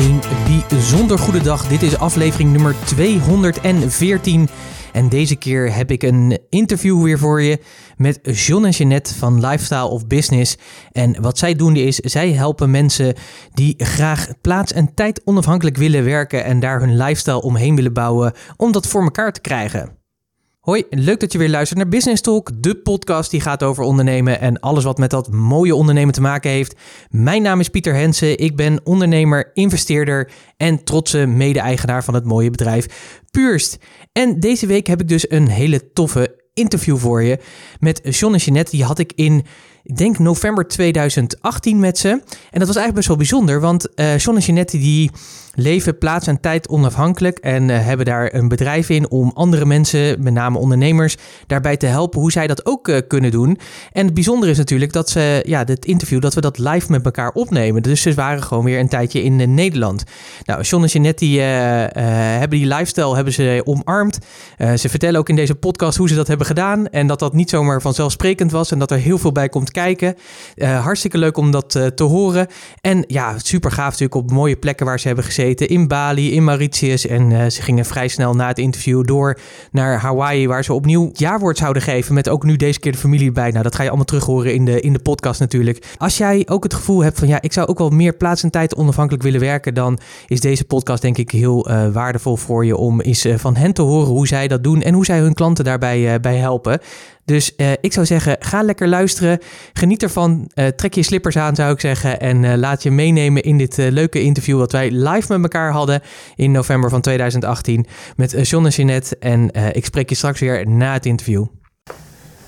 Een bijzonder goede dag. Dit is aflevering nummer 214. En deze keer heb ik een interview weer voor je met John en Jeanette van Lifestyle of Business. En wat zij doen is, zij helpen mensen die graag plaats en tijd onafhankelijk willen werken en daar hun lifestyle omheen willen bouwen om dat voor elkaar te krijgen. Hoi, leuk dat je weer luistert naar Business Talk, de podcast die gaat over ondernemen en alles wat met dat mooie ondernemen te maken heeft. Mijn naam is Pieter Hensen, ik ben ondernemer, investeerder en trotse mede-eigenaar van het mooie bedrijf Purst. En deze week heb ik dus een hele toffe interview voor je met John en Jeanette. Die had ik in ik denk november 2018 met ze. En dat was eigenlijk best wel bijzonder, want uh, John en Jeanette die leven plaats en tijd onafhankelijk en uh, hebben daar een bedrijf in om andere mensen, met name ondernemers, daarbij te helpen hoe zij dat ook uh, kunnen doen. En het bijzondere is natuurlijk dat ze, ja, dit interview, dat we dat live met elkaar opnemen. Dus ze waren gewoon weer een tijdje in Nederland. Nou, John en Jeanette die, hebben die lifestyle hebben ze omarmd. ze vertellen ook in deze podcast hoe ze dat hebben gedaan en dat dat niet zomaar vanzelfsprekend was en dat er heel veel bij komt kijken. Uh, hartstikke leuk om dat uh, te horen. En ja, super gaaf natuurlijk op mooie plekken waar ze hebben gezeten. In Bali, in Mauritius. En uh, ze gingen vrij snel na het interview door naar Hawaii, waar ze opnieuw jaarwoord zouden geven. Met ook nu deze keer de familie bij. Nou, dat ga je allemaal terug horen in de, in de podcast natuurlijk. Als jij ook het gevoel hebt van ja, ik zou ook wel meer plaats en tijd onafhankelijk willen werken, dan is deze podcast denk ik heel waardevol voor je om eens van hen te horen hoe zij dat doen en hoe zij hun klanten daarbij bij helpen. Dus uh, ik zou zeggen, ga lekker luisteren. Geniet ervan. Uh, trek je slippers aan, zou ik zeggen. En uh, laat je meenemen in dit leuke interview wat wij live met elkaar hadden in november van 2018 met John en Jeanette. En ik spreek je straks weer na het interview.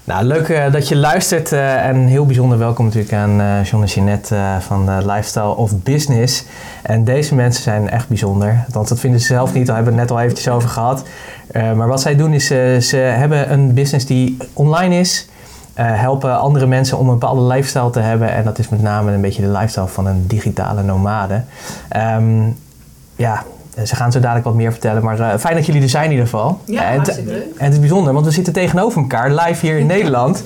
Nou, leuk dat je luistert en heel bijzonder welkom natuurlijk aan John en van Lifestyle of Business. En deze mensen zijn echt bijzonder, want dat vinden ze zelf niet, daar hebben we het net al eventjes over gehad. Maar wat zij doen is, ze hebben een business die online is, helpen andere mensen om een bepaalde lifestyle te hebben. En dat is met name een beetje de lifestyle van een digitale nomade. Um, ja, eh, ze gaan zo dadelijk wat meer vertellen, maar uh, fijn dat jullie er zijn in ieder geval. Ja, en, leuk. En het is bijzonder, want we zitten tegenover elkaar live hier in Nederland.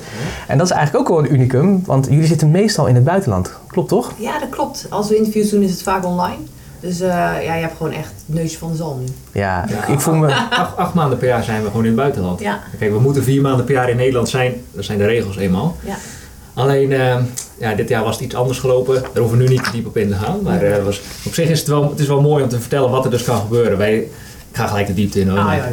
En dat is eigenlijk ook wel een unicum, want jullie zitten meestal in het buitenland. Klopt toch? Ja, dat klopt. Als we interviews doen is het vaak online. Dus uh, ja, je hebt gewoon echt het neusje van de zon nu. Ja, ja ik voel me... Acht, acht, maanden per jaar zijn we gewoon in het buitenland. Ja. Kijk, we moeten vier maanden per jaar in Nederland zijn. Dat zijn de regels eenmaal. Ja. Alleen, uh, ja, dit jaar was het iets anders gelopen. Daar hoeven we nu niet te diep op in te gaan. Maar uh, was, op zich is het, wel, het is wel mooi om te vertellen wat er dus kan gebeuren. Wij, ik ga gelijk de diepte in hoor. Ah, ja,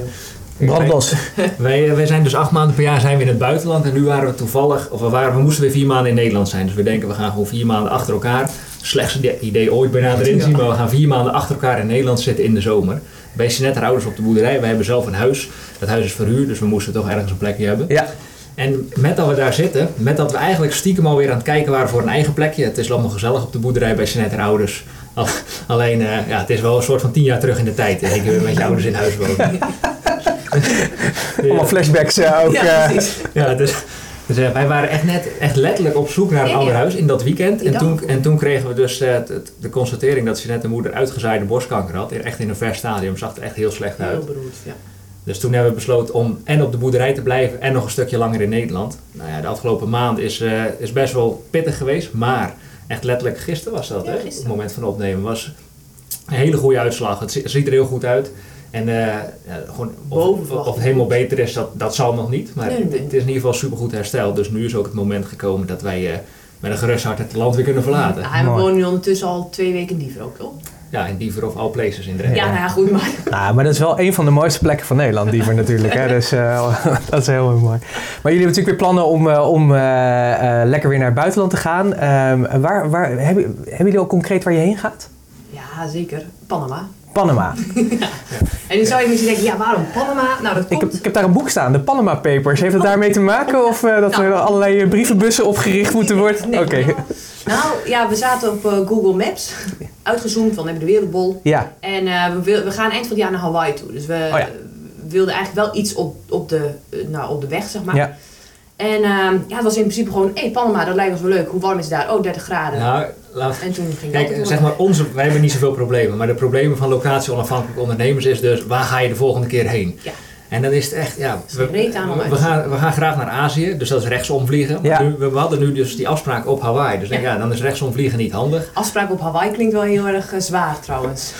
Brandlos. wij, wij zijn dus acht maanden per jaar zijn we in het buitenland. En nu waren we toevallig, of we, waren, we moesten weer vier maanden in Nederland zijn. Dus we denken we gaan gewoon vier maanden achter elkaar. Slechtste idee ooit bijna erin zien. Maar we gaan vier maanden achter elkaar in Nederland zitten in de zomer. Bij net haar ouders op de boerderij. Wij hebben zelf een huis. Dat huis is verhuurd, dus we moesten toch ergens een plekje hebben. Ja. En met dat we daar zitten, met dat we eigenlijk stiekem alweer aan het kijken waren voor een eigen plekje. Het is allemaal gezellig op de boerderij bij en ouders. Alleen, uh, ja, het is wel een soort van tien jaar terug in de tijd. Ik weer met je ouders in huis wonen. Allemaal flashbacks uh, ook. Ja, uh, ja dus, dus uh, wij waren echt net echt letterlijk op zoek naar een ouder huis in dat weekend. En toen, en toen kregen we dus uh, t- de constatering dat Jeanette de moeder uitgezaaide borstkanker had. Echt in een ver stadium, zag er echt heel slecht uit. Heel beroerd, ja. Dus toen hebben we besloten om en op de boerderij te blijven en nog een stukje langer in Nederland. Nou ja, de afgelopen maand is, eh, is best wel pittig geweest, maar echt letterlijk gisteren was dat, Ja, hè? Op het moment van opnemen was een hele goede uitslag. Het zi- ziet er heel goed uit. En eh, ja, gewoon of, of, helemaal beter is, dat, dat zal nog niet. Maar Nee, nee, nee. het is in ieder geval supergoed hersteld. Dus nu is ook het moment gekomen dat wij eh, met een gerust hart het land weer kunnen verlaten. Ja, en we Mooi. wonen nu ondertussen al twee weken in Diever ook, toch? Ja, in Diever of all places in Drenthe. Ja, nou ja, goed, maar... Nou, maar dat is wel een van de mooiste plekken van Nederland, Diever natuurlijk. Hè? Dus uh, dat is heel erg mooi. Maar jullie hebben natuurlijk weer plannen om, uh, om uh, lekker weer naar het buitenland te gaan. Um, waar, waar, hebben, hebben jullie al concreet waar je heen gaat? Ja, zeker. Panama. Panama. En nu zou je misschien denken, ja, waarom Panama? Nou, dat Ik komt... heb, ik heb daar een boek staan, de Panama Papers. Heeft het daarmee te maken of uh, dat Nou. er allerlei brievenbussen opgericht moeten worden? Nee. Oké. Nou, ja, we zaten op eh, Google Maps. Uitgezoomd, van hebben we de wereldbol. Ja, En eh, we, wil- we gaan eind van het jaar naar Hawaii toe. Dus we Oh ja. wilden eigenlijk wel iets op, op, de, eh, nou, op de weg, zeg maar. ja. En ehm, ja, het was in principe gewoon, hé, Panama, dat lijkt ons wel leuk. Hoe warm is het daar? Oh, 30 graden. Nou, laat, En toen ging Kijk, zeg maar, onze, wij hebben niet zoveel problemen. Maar de problemen van locatie onafhankelijke ondernemers is dus... waar ga je de volgende keer heen? Ja. En dan is het echt, ja, we, we, gaan, we gaan graag naar Azië, dus dat is rechtsom vliegen. Maar Ja. nu- we, we hadden nu dus die afspraak op Hawaii, dus denk, ja, dan is rechtsom vliegen niet handig. Afspraak op Hawaii klinkt wel heel erg eh, zwaar trouwens.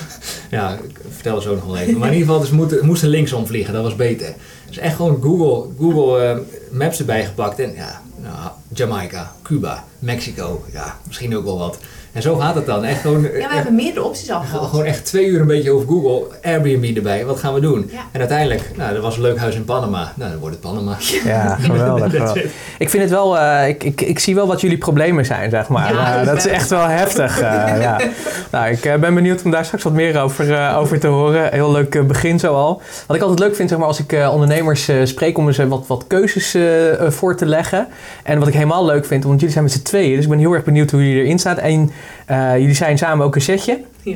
Ja, ik vertel het zo nog wel even. Maar in ieder geval, dus we moeten, moesten linksom vliegen, dat was beter. Dus echt gewoon Google, Google eh, Maps erbij gepakt en ja, nou, Jamaica, Cuba, Mexico, ja, misschien ook wel wat. En zo gaat het dan. Echt gewoon, eh, Ja, we hebben meerdere opties al Gewoon- gehad. Gewoon echt twee uur een beetje over Google, Airbnb erbij, wat gaan we doen? Ja. En uiteindelijk, nou, er was een leuk huis in Panama. Nou, dan wordt het Panama. Ja, geweldig. geweldig. Ik vind het wel, eh, ik, ik, ik zie wel wat jullie problemen zijn, zeg maar. Ja, Eh, dat is echt wel heftig. eh, ja. Nou, ik eh, ben benieuwd om daar straks wat meer over, eh, over te horen. Heel leuk eh, begin zo al. Wat ik altijd leuk vind, zeg maar, als ik eh, ondernemers eh, spreek om eh, wat, wat keuzes eh, eh, voor te leggen. En wat ik helemaal leuk vind, want jullie zijn met z'n tweeën, dus ik ben heel erg benieuwd hoe jullie erin staan. En eh, jullie zijn samen ook een setje. Ja.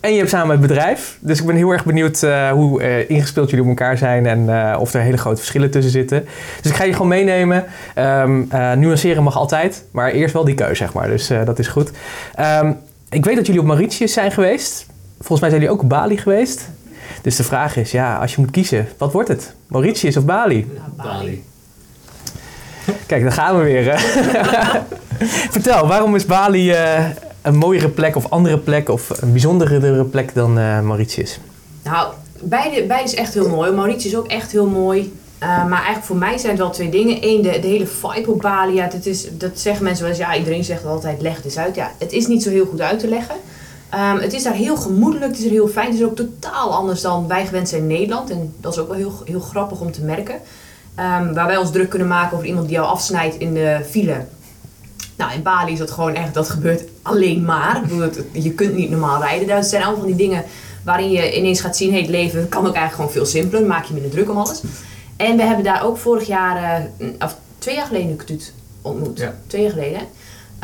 En je hebt samen het bedrijf. Dus ik ben heel erg benieuwd eh, hoe eh, ingespeeld jullie op elkaar zijn en eh, of er hele grote verschillen tussen zitten. Dus ik ga je gewoon meenemen. Ehm eh, nuanceren mag altijd, maar eerst wel die keuze, zeg maar. Dus eh, dat is goed. Ehm, ik weet dat jullie op Mauritius zijn geweest. Volgens mij zijn jullie ook op Bali geweest. Dus de vraag is, ja, als je moet kiezen, wat wordt het? Mauritius of Bali? Ja, Bali. Kijk, daar gaan we weer. Vertel, waarom is Bali eh, een mooiere plek of andere plek of een bijzondere plek dan eh, Mauritius? Nou, beide, beide is echt heel mooi. Mauritius is ook echt heel mooi. Uh, maar eigenlijk voor mij zijn het wel twee dingen. Eén, de, hele vibe op Bali. Ja, dat, is, dat zeggen mensen wel eens. Ja, iedereen zegt altijd, leg het eens uit. Ja, het is niet zo heel goed uit te leggen. Um, het is daar heel gemoedelijk, het is er heel fijn. Het is ook totaal anders dan wij gewend zijn in Nederland. En dat is ook wel heel, heel grappig om te merken. Um, waar wij ons druk kunnen maken over iemand die jou afsnijdt in de file. Nou, in Bali is dat gewoon echt, dat gebeurt alleen maar. Ik bedoel, het, je kunt niet normaal rijden. Dat zijn allemaal van die dingen waarin je ineens gaat zien, hey, het leven kan ook eigenlijk gewoon veel simpeler. Maak je minder druk om alles. En we hebben daar ook vorig jaar, uh, of twee jaar geleden, Ketut ontmoet. Ja. Twee jaar geleden.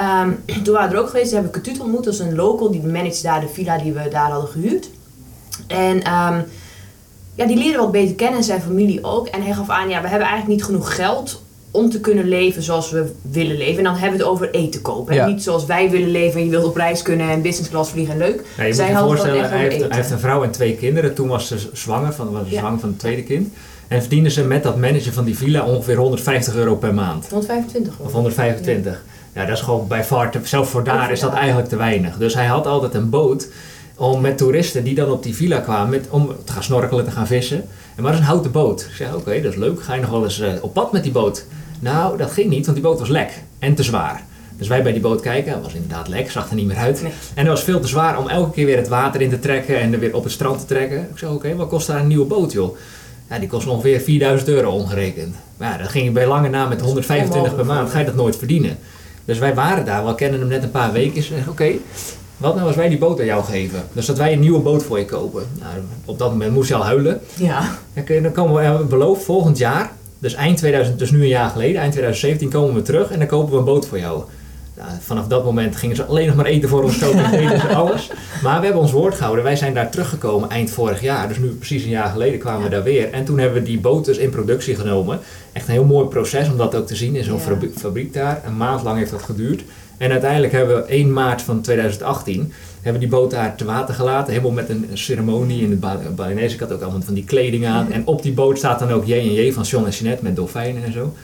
Um, toen waren we er ook geweest, hebben we Ketut ontmoet. Dat is een local, die managt daar de villa die we daar hadden gehuurd. En um, ja, die leerde wat beter kennen en zijn familie ook. En hij gaf aan, ja, we hebben eigenlijk niet genoeg geld om te kunnen leven zoals we willen leven. En dan hebben we het over eten kopen. Ja. En niet zoals wij willen leven. Je wilt op reis kunnen en business class vliegen en leuk. Ja, je Zij moet je voorstellen, echt hij heeft, eten. hij heeft een vrouw en twee kinderen. Toen was ze zwanger van, was Ja. zwanger van het tweede kind. En verdiende ze met dat managen van die villa ongeveer 150 euro per maand. 125 Of geloof ik. 125. Ja, dat is gewoon bij far te, zelfs voor daar is dat eigenlijk te weinig. Dus hij had altijd een boot om met toeristen die dan op die villa kwamen, met, om te gaan snorkelen, te gaan vissen. En maar dat is een houten boot. Ik zeg, oké, dat is leuk. Ga je nog wel eens eh, op pad met die boot? Nou, dat ging niet, want die boot was lek en te zwaar. Dus wij bij die boot kijken, het was inderdaad lek, zag er niet meer uit. Nee. En dat was veel te zwaar om elke keer weer het water in te trekken en er weer op het strand te trekken. Ik zei, oké, wat kost daar een nieuwe boot, joh? Ja, die kost ongeveer 4000 euro ongerekend. Maar ja, dat ging je bij lange na met 125 per maand, ga je dat nooit verdienen. Dus wij waren daar, we kennen hem net een paar weken. Ze zeggen, oké, wat nou als wij die boot aan jou geven? Dus dat wij een nieuwe boot voor je kopen. Nou, op dat moment moest je al huilen. Ja. Dan Dan komen we, we beloofd volgend jaar, dus eind 2000, dus nu een jaar geleden, eind 2017 komen we terug en dan kopen we een boot voor jou. Nou, vanaf dat moment gingen ze alleen nog maar eten voor ons kopen en ze alles. Maar we hebben ons woord gehouden. Wij zijn daar teruggekomen eind vorig jaar. Dus nu precies een jaar geleden kwamen we daar weer. En toen hebben we die boot dus in productie genomen. Echt een heel mooi proces om dat ook te zien in zo'n Ja. fabriek daar. Een maand lang heeft dat geduurd. En uiteindelijk hebben we 1 maart van 2018 hebben die boot daar te water gelaten. Helemaal met een ceremonie in de Ba- Balinese. Ik had ook allemaal van die kleding aan. En op die boot staat dan ook J&J van John en Jeanette met dolfijnen en zo.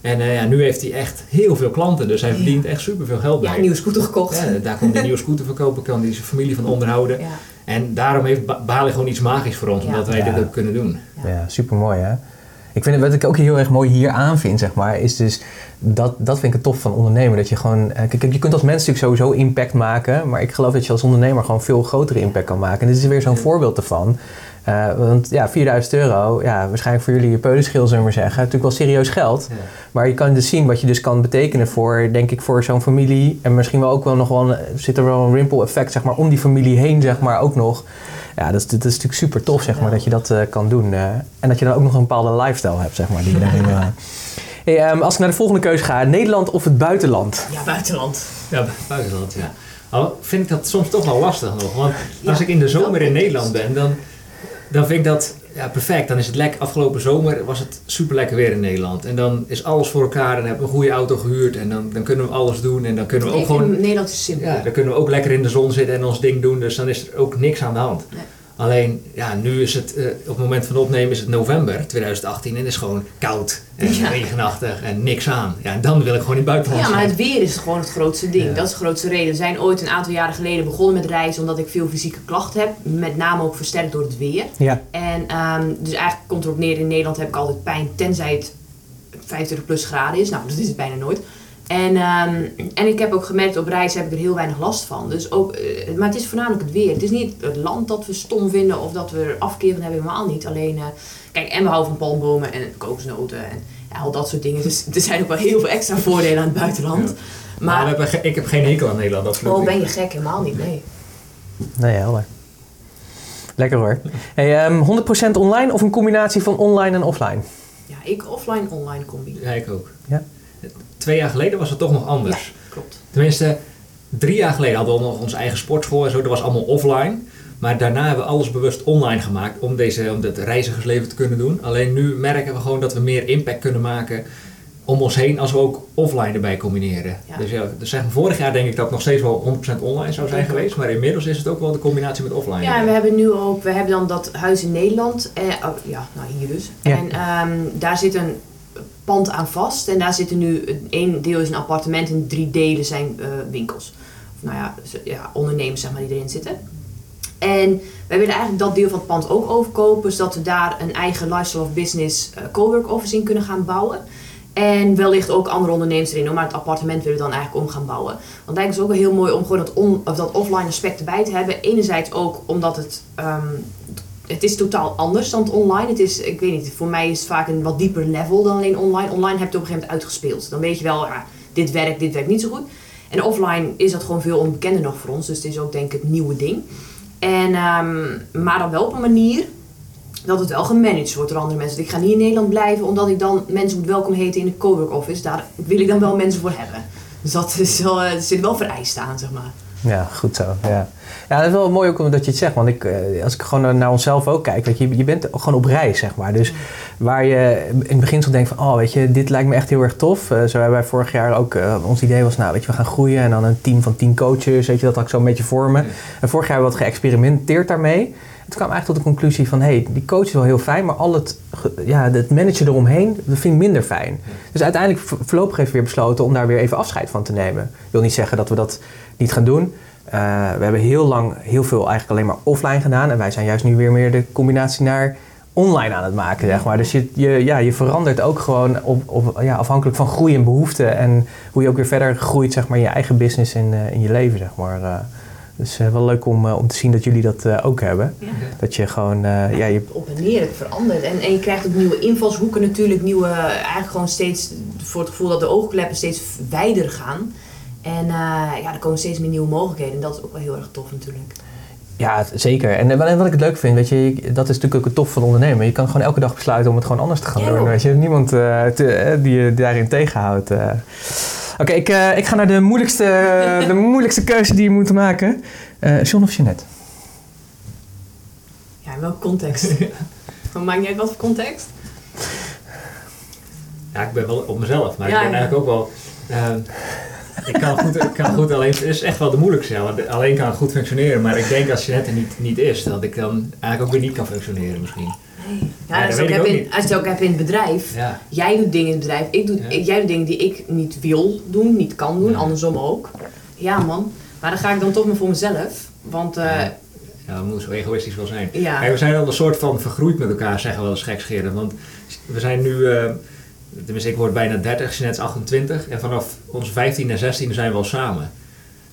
En eh, ja, nu heeft hij echt heel veel klanten. Dus hij Ja. verdient echt superveel geld Ja, bij. een nieuwe scooter gekocht. Ja, daar hij een nieuwe scooter verkopen, kan hij zijn familie van onderhouden. Ja. En daarom heeft Ba- Bali gewoon iets magisch voor ons, Ja. omdat wij Ja. dit ook kunnen doen. Ja. Ja, super mooi hè. Ik vind het, wat ik ook heel erg mooi hier aan vind, zeg maar, is dus dat, dat vind ik het tof van ondernemen. Dat je gewoon, eh, kijk, je kunt als mens natuurlijk sowieso impact maken, maar ik geloof dat je als ondernemer gewoon veel grotere impact kan maken. En dit is weer zo'n voorbeeld ervan. Eh, want ja, 4000 euro, ja, waarschijnlijk voor jullie je peulenschil, zullen we maar zeggen, natuurlijk wel serieus geld. Ja. Maar je kan dus zien wat je dus kan betekenen voor, denk ik, voor zo'n familie. En misschien wel ook wel nog wel, een- zit er wel een ripple effect, zeg maar, om die familie heen, zeg maar, ook nog. Ja, dat is, dat is natuurlijk super tof, zeg maar, dat je dat eh, kan doen. en dat je dan ook nog een bepaalde lifestyle hebt, zeg maar, die je daarin... eh. Hey, ehm, als ik naar de volgende keuze ga, Nederland of het buitenland? Ja, buitenland. Ja, buitenland, ja. Al vind ik dat soms toch wel lastig nog. Want als Ja, ik in de zomer in. Nederland ben, dan, dan vind ik dat ja, perfect. Dan is het lekker. Afgelopen zomer was het super lekker weer in Nederland. En dan is alles voor elkaar. En dan hebben we een goede auto gehuurd. En dan, dan kunnen we alles doen. En dan kunnen we ook gewoon Nederland is simpel. Ja, dan kunnen we ook lekker in de zon zitten en ons ding doen. Dus dan is er ook niks aan de hand. Nee. Alleen, ja, nu is het, eh, op het moment van opnemen is het november 2018 en het is gewoon koud en Ja. regenachtig en niks aan. Ja, en dan wil ik gewoon in het buitenland Ja, maar het weer is gewoon het grootste ding. Ja. Dat is de grootste reden. We zijn ooit een aantal jaren geleden begonnen met reizen omdat ik veel fysieke klachten heb. Met name ook versterkt door het weer. Ja. En ehm, dus eigenlijk komt erop neer, in Nederland heb ik altijd pijn tenzij het 25 plus graden is. Nou, dat is het bijna nooit. En, ehm, en ik heb ook gemerkt, op reis heb ik er heel weinig last van. Dus ook, eh, maar het is voornamelijk het weer. Het is niet het land dat we stom vinden of dat we er afkeer van hebben, helemaal niet. Alleen, eh, kijk, en we houden van palmbomen en kokosnoten en ja, al dat soort dingen. Dus er zijn ook wel heel veel extra voordelen aan het buitenland. Maar Maar, we hebben ik heb geen hekel aan Nederland, absoluut oh, ben je gek? Helemaal niet, nee. Nee, helder. Lekker hoor. Hey, ehm, 100% online of een combinatie van online en offline? Ja, ik offline-online combi. Ja, ik ook. Ja. Twee jaar geleden was het toch nog anders. Klopt. Tenminste, drie jaar geleden hadden we nog onze eigen sportschool en zo. Dat was allemaal offline. Maar daarna hebben we alles bewust online gemaakt om, deze, om het reizigersleven te kunnen doen. Alleen nu merken we gewoon dat we meer impact kunnen maken om ons heen als we ook offline erbij combineren. Ja. Dus, ja, dus zeg maar, vorig jaar denk ik dat het nog steeds wel 100% online zou zijn geweest. Maar inmiddels is het ook wel de combinatie met offline. Ja, en we hebben nu ook, we hebben dan dat huis in Nederland. Eh, oh, ja, nou hier dus. Ja. En ehm, daar zit een pand aan vast. En daar zitten nu, één deel is een appartement en drie delen zijn eh, winkels. Of nou ja, ja, ondernemers zeg maar die erin zitten. En wij willen eigenlijk dat deel van het pand ook overkopen, zodat we daar een eigen lifestyle of business eh, cowork office in kunnen gaan bouwen. En wellicht ook andere ondernemers erin, maar het appartement willen we dan eigenlijk om gaan bouwen. Want eigenlijk is het ook wel heel mooi om gewoon dat, of dat offline aspect erbij te hebben. Enerzijds ook omdat het, ehm, het is totaal anders dan het online. Het is, ik weet niet, voor mij is het vaak een wat dieper level dan alleen online. Online heb je op een gegeven moment uitgespeeld. Dan weet je wel, ja, dit werkt, dit werkt niet zo goed. En offline is dat gewoon veel onbekender nog voor ons. Dus het is ook denk ik het nieuwe ding. En, ehm, maar dan wel op een manier dat het wel gemanaged wordt door andere mensen. Dus ik ga niet in Nederland blijven omdat ik dan mensen moet welkom heten in de cowork office. Daar wil ik dan wel mensen voor hebben. Dus dat is wel, eh, er zit wel vereist aan, zeg maar. Ja, goed zo. Ja, ja dat is wel mooi ook omdat je het zegt. Want ik, eh, als ik gewoon naar onszelf ook kijk, weet je, je bent gewoon op reis, zeg maar. Dus waar je in het begin zo denkt van, oh, weet je, dit lijkt me echt heel erg tof. Eh, zo hebben wij vorig jaar ook, eh, ons idee was, nou, weet je, we gaan groeien en dan een team van tien coaches, weet je, dat had ik zo een beetje vormen. En vorig jaar hebben we wat geëxperimenteerd daarmee. Toen kwam eigenlijk tot de conclusie van, hé, hey, die coach is wel heel fijn, maar al het, ja, het managen eromheen, dat vind ik minder fijn. Dus uiteindelijk vo- voorlopig even weer besloten om daar weer even afscheid van te nemen. Ik wil niet zeggen dat we dat niet gaan doen. Eh, we hebben heel lang heel veel eigenlijk alleen maar offline gedaan. En wij zijn juist nu weer meer de combinatie naar online aan het maken, zeg maar. Dus je, je, ja, je verandert ook gewoon op, op, ja, afhankelijk van groei en behoefte. En hoe je ook weer verder groeit, zeg maar, in je eigen business en eh, in je leven, zeg maar. Eh, dus wel leuk om, om te zien dat jullie dat eh, ook hebben. Ja. Dat je gewoon, eh, ja, je, Op en neer, het verandert. En, en je krijgt ook nieuwe invalshoeken natuurlijk. Nieuwe, eigenlijk gewoon steeds voor het gevoel dat de oogkleppen steeds wijder gaan. En eh, ja, er komen steeds meer nieuwe mogelijkheden. En dat is ook wel heel erg tof natuurlijk. Ja, zeker. En, wat- en wat ik het leuk vind, weet je, dat is natuurlijk ook het tof van ondernemen. Je kan gewoon elke dag besluiten om het gewoon anders te gaan Ja, doen. Weet je, niemand eh, te- eh, die je daarin tegenhoudt. eh. Oké, ik, eh, ik ga naar de moeilijkste, de moeilijkste keuze die je moet maken. Eh John of Jeanette? Ja, in welke context? Maar Maakt niet uit wat voor context? Ja, ik ben wel op mezelf, maar Ja, ik ben ja. eigenlijk ook wel. Ik kan goed, ik kan goed alleen. Het is echt wel de moeilijkste. Want alleen kan het goed functioneren, maar ik denk als je net er niet, niet is, dat ik dan eigenlijk ook weer niet kan functioneren misschien. Ja, Ja, als, dat je ook ik in, als je het ook hebt in het bedrijf. Ja, Jij doet dingen in het bedrijf. Ik doe, Ja. ik- jij doet dingen die ik niet wil doen, niet kan doen. Andersom ook. Ja man. Maar dan ga ik dan toch maar voor mezelf. Want eh, Ja. we moeten zo egoïstisch wel zijn. ja. Kijk, we zijn al een soort van vergroeid met elkaar, zeggen we wel eens gekscherend. Want we zijn nu, eh, tenminste ik word bijna 30, Jeanette is 28. En vanaf ons 15 en 16 zijn we al samen.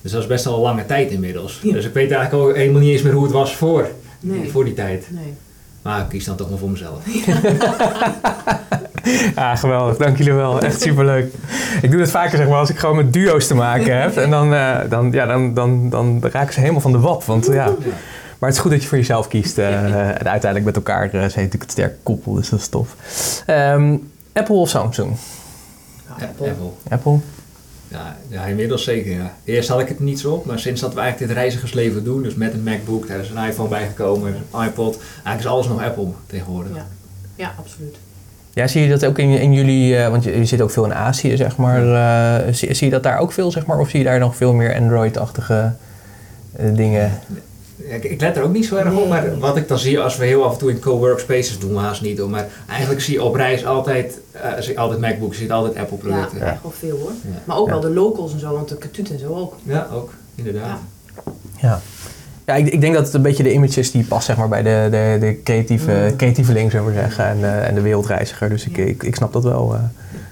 Dus dat is best wel een lange tijd inmiddels. Ja. Dus ik weet eigenlijk ook helemaal niet eens meer hoe het was voor, Nee. voor die tijd. Nee. Maar ik kies dan toch maar voor mezelf. Ja, geweldig. Dank jullie wel. Echt superleuk. Ik doe het vaker zeg maar als ik gewoon met duo's te maken heb. En dan, eh, dan, ja, dan, dan, dan raken ze helemaal van de wap. Want ja, Maar het is goed dat je voor jezelf kiest. eh, en uiteindelijk met elkaar uh, zijn natuurlijk het sterke koppel, dus dat is tof. Ehm, Apple of Samsung? Ja, Apple. Apple. Apple? Ja, ja, inmiddels zeker. Ja. Eerst had ik het niet zo op, maar sinds dat we eigenlijk dit reizigersleven doen, dus met een MacBook, daar is een iPhone bijgekomen, een iPod, eigenlijk is alles nog Apple tegenwoordig. Ja. Ja, absoluut. Ja, zie je dat ook in, in jullie, uh, want je, je, zit ook veel in Azië, zeg maar. Uh, zie, zie, je dat daar ook veel, zeg maar? Of zie je daar nog veel meer Android-achtige uh, dingen? Ik, ik let er ook niet zo erg op, maar wat ik dan zie als we heel af en toe in co-workspaces doen, we haast niet hoor. Maar eigenlijk zie je op reis altijd, uh, zie je altijd MacBooks, je ziet altijd Apple producten. Ja, echt wel veel hoor. Maar ook wel de locals en zo, want de Katut en zo ook. Ja, ook, inderdaad. Ja. Ja, ik, ik, denk dat het een beetje de image is die past zeg maar, bij de, de, de creatieve, mm. creatieveling, zullen we zeggen, en, uh, en de wereldreiziger. Dus ik, ik, ik snap dat wel. Uh,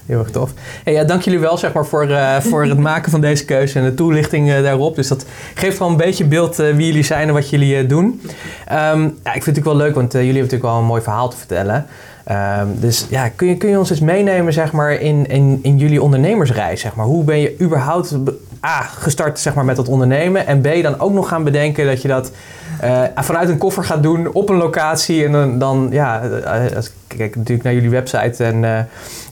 heel erg tof. Hey, ja, dank jullie wel zeg maar, voor, uh, voor het maken van deze keuze en de toelichting uh, daarop. Dus dat geeft wel een beetje beeld uh, wie jullie zijn en wat jullie doen. Um, ja, ik vind het natuurlijk wel leuk, want jullie hebben natuurlijk wel een mooi verhaal te vertellen. Um, dus ja, kun je, kun je ons eens meenemen zeg maar, in, in, in jullie ondernemersreis? Zeg maar? Hoe ben je überhaupt A, gestart zeg maar, met dat ondernemen en B, dan ook nog gaan bedenken dat je dat vanuit een koffer gaat doen op een locatie. En dan, dan ja, kijk natuurlijk naar jullie website en uh,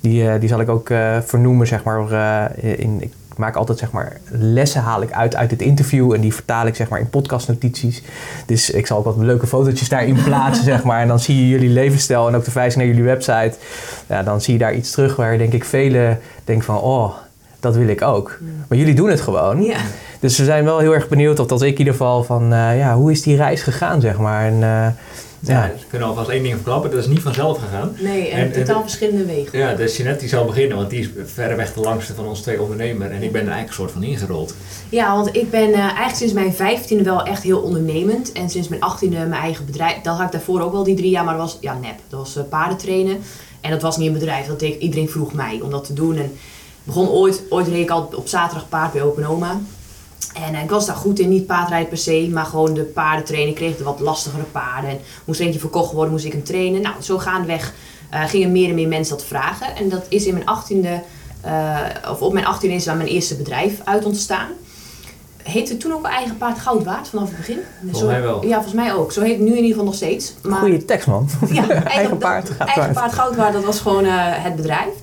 die, die zal ik ook uh, vernoemen, zeg maar. in, ik maak altijd zeg maar lessen haal ik uit uit dit interview en die vertaal ik zeg maar in podcastnotities. Dus ik zal ook wat leuke fotootjes daarin plaatsen, zeg maar. En dan zie je jullie levensstijl en ook de verwijzing naar jullie website. Ja, dan zie je daar iets terug waar denk ik velen denken van, oh, dat wil ik ook. Maar jullie doen het gewoon. Ja. Dus we zijn wel heel erg benieuwd, of dat ik in ieder geval, van uh, ja, hoe is die reis gegaan, zeg maar. En, uh, ja, we kunnen alvast één ding verklappen, dat is niet vanzelf gegaan. Nee, en, en totaal verschillende wegen. Ja, dus Jeanette die zal beginnen, want die is verreweg de langste van ons twee ondernemers. En ik ben er eigenlijk een soort van ingerold. Ja, want ik ben uh, eigenlijk sinds mijn vijftiende wel echt heel ondernemend. En sinds mijn achttiende mijn eigen bedrijf. Dat had ik daarvoor ook wel die drie jaar, maar dat was ja, nep. Dat was uh, paardentrainen. En dat was niet een bedrijf, dat deed, iedereen vroeg mij om dat te doen. En begon ooit, ooit reed ik al op zaterdag paard bij Open Oma. En ik was daar goed in, niet paardrijden per se, maar gewoon de paarden trainen. Ik kreeg de wat lastigere paarden. En moest eentje verkocht worden, moest ik hem trainen. Nou, zo gaandeweg uh, gingen meer en meer mensen dat vragen. En dat is in mijn achttiende, uh, of op mijn achttiende is daar mijn eerste bedrijf uit ontstaan. Heette toen ook wel eigen paard goud waard vanaf het begin? Volgens mij wel. Ja, volgens mij ook. Zo heet het nu in ieder geval nog steeds. Maar, Goeie tekst man. Ja, eigen, paard goud Eigen paard goud waard, dat was gewoon uh, het bedrijf.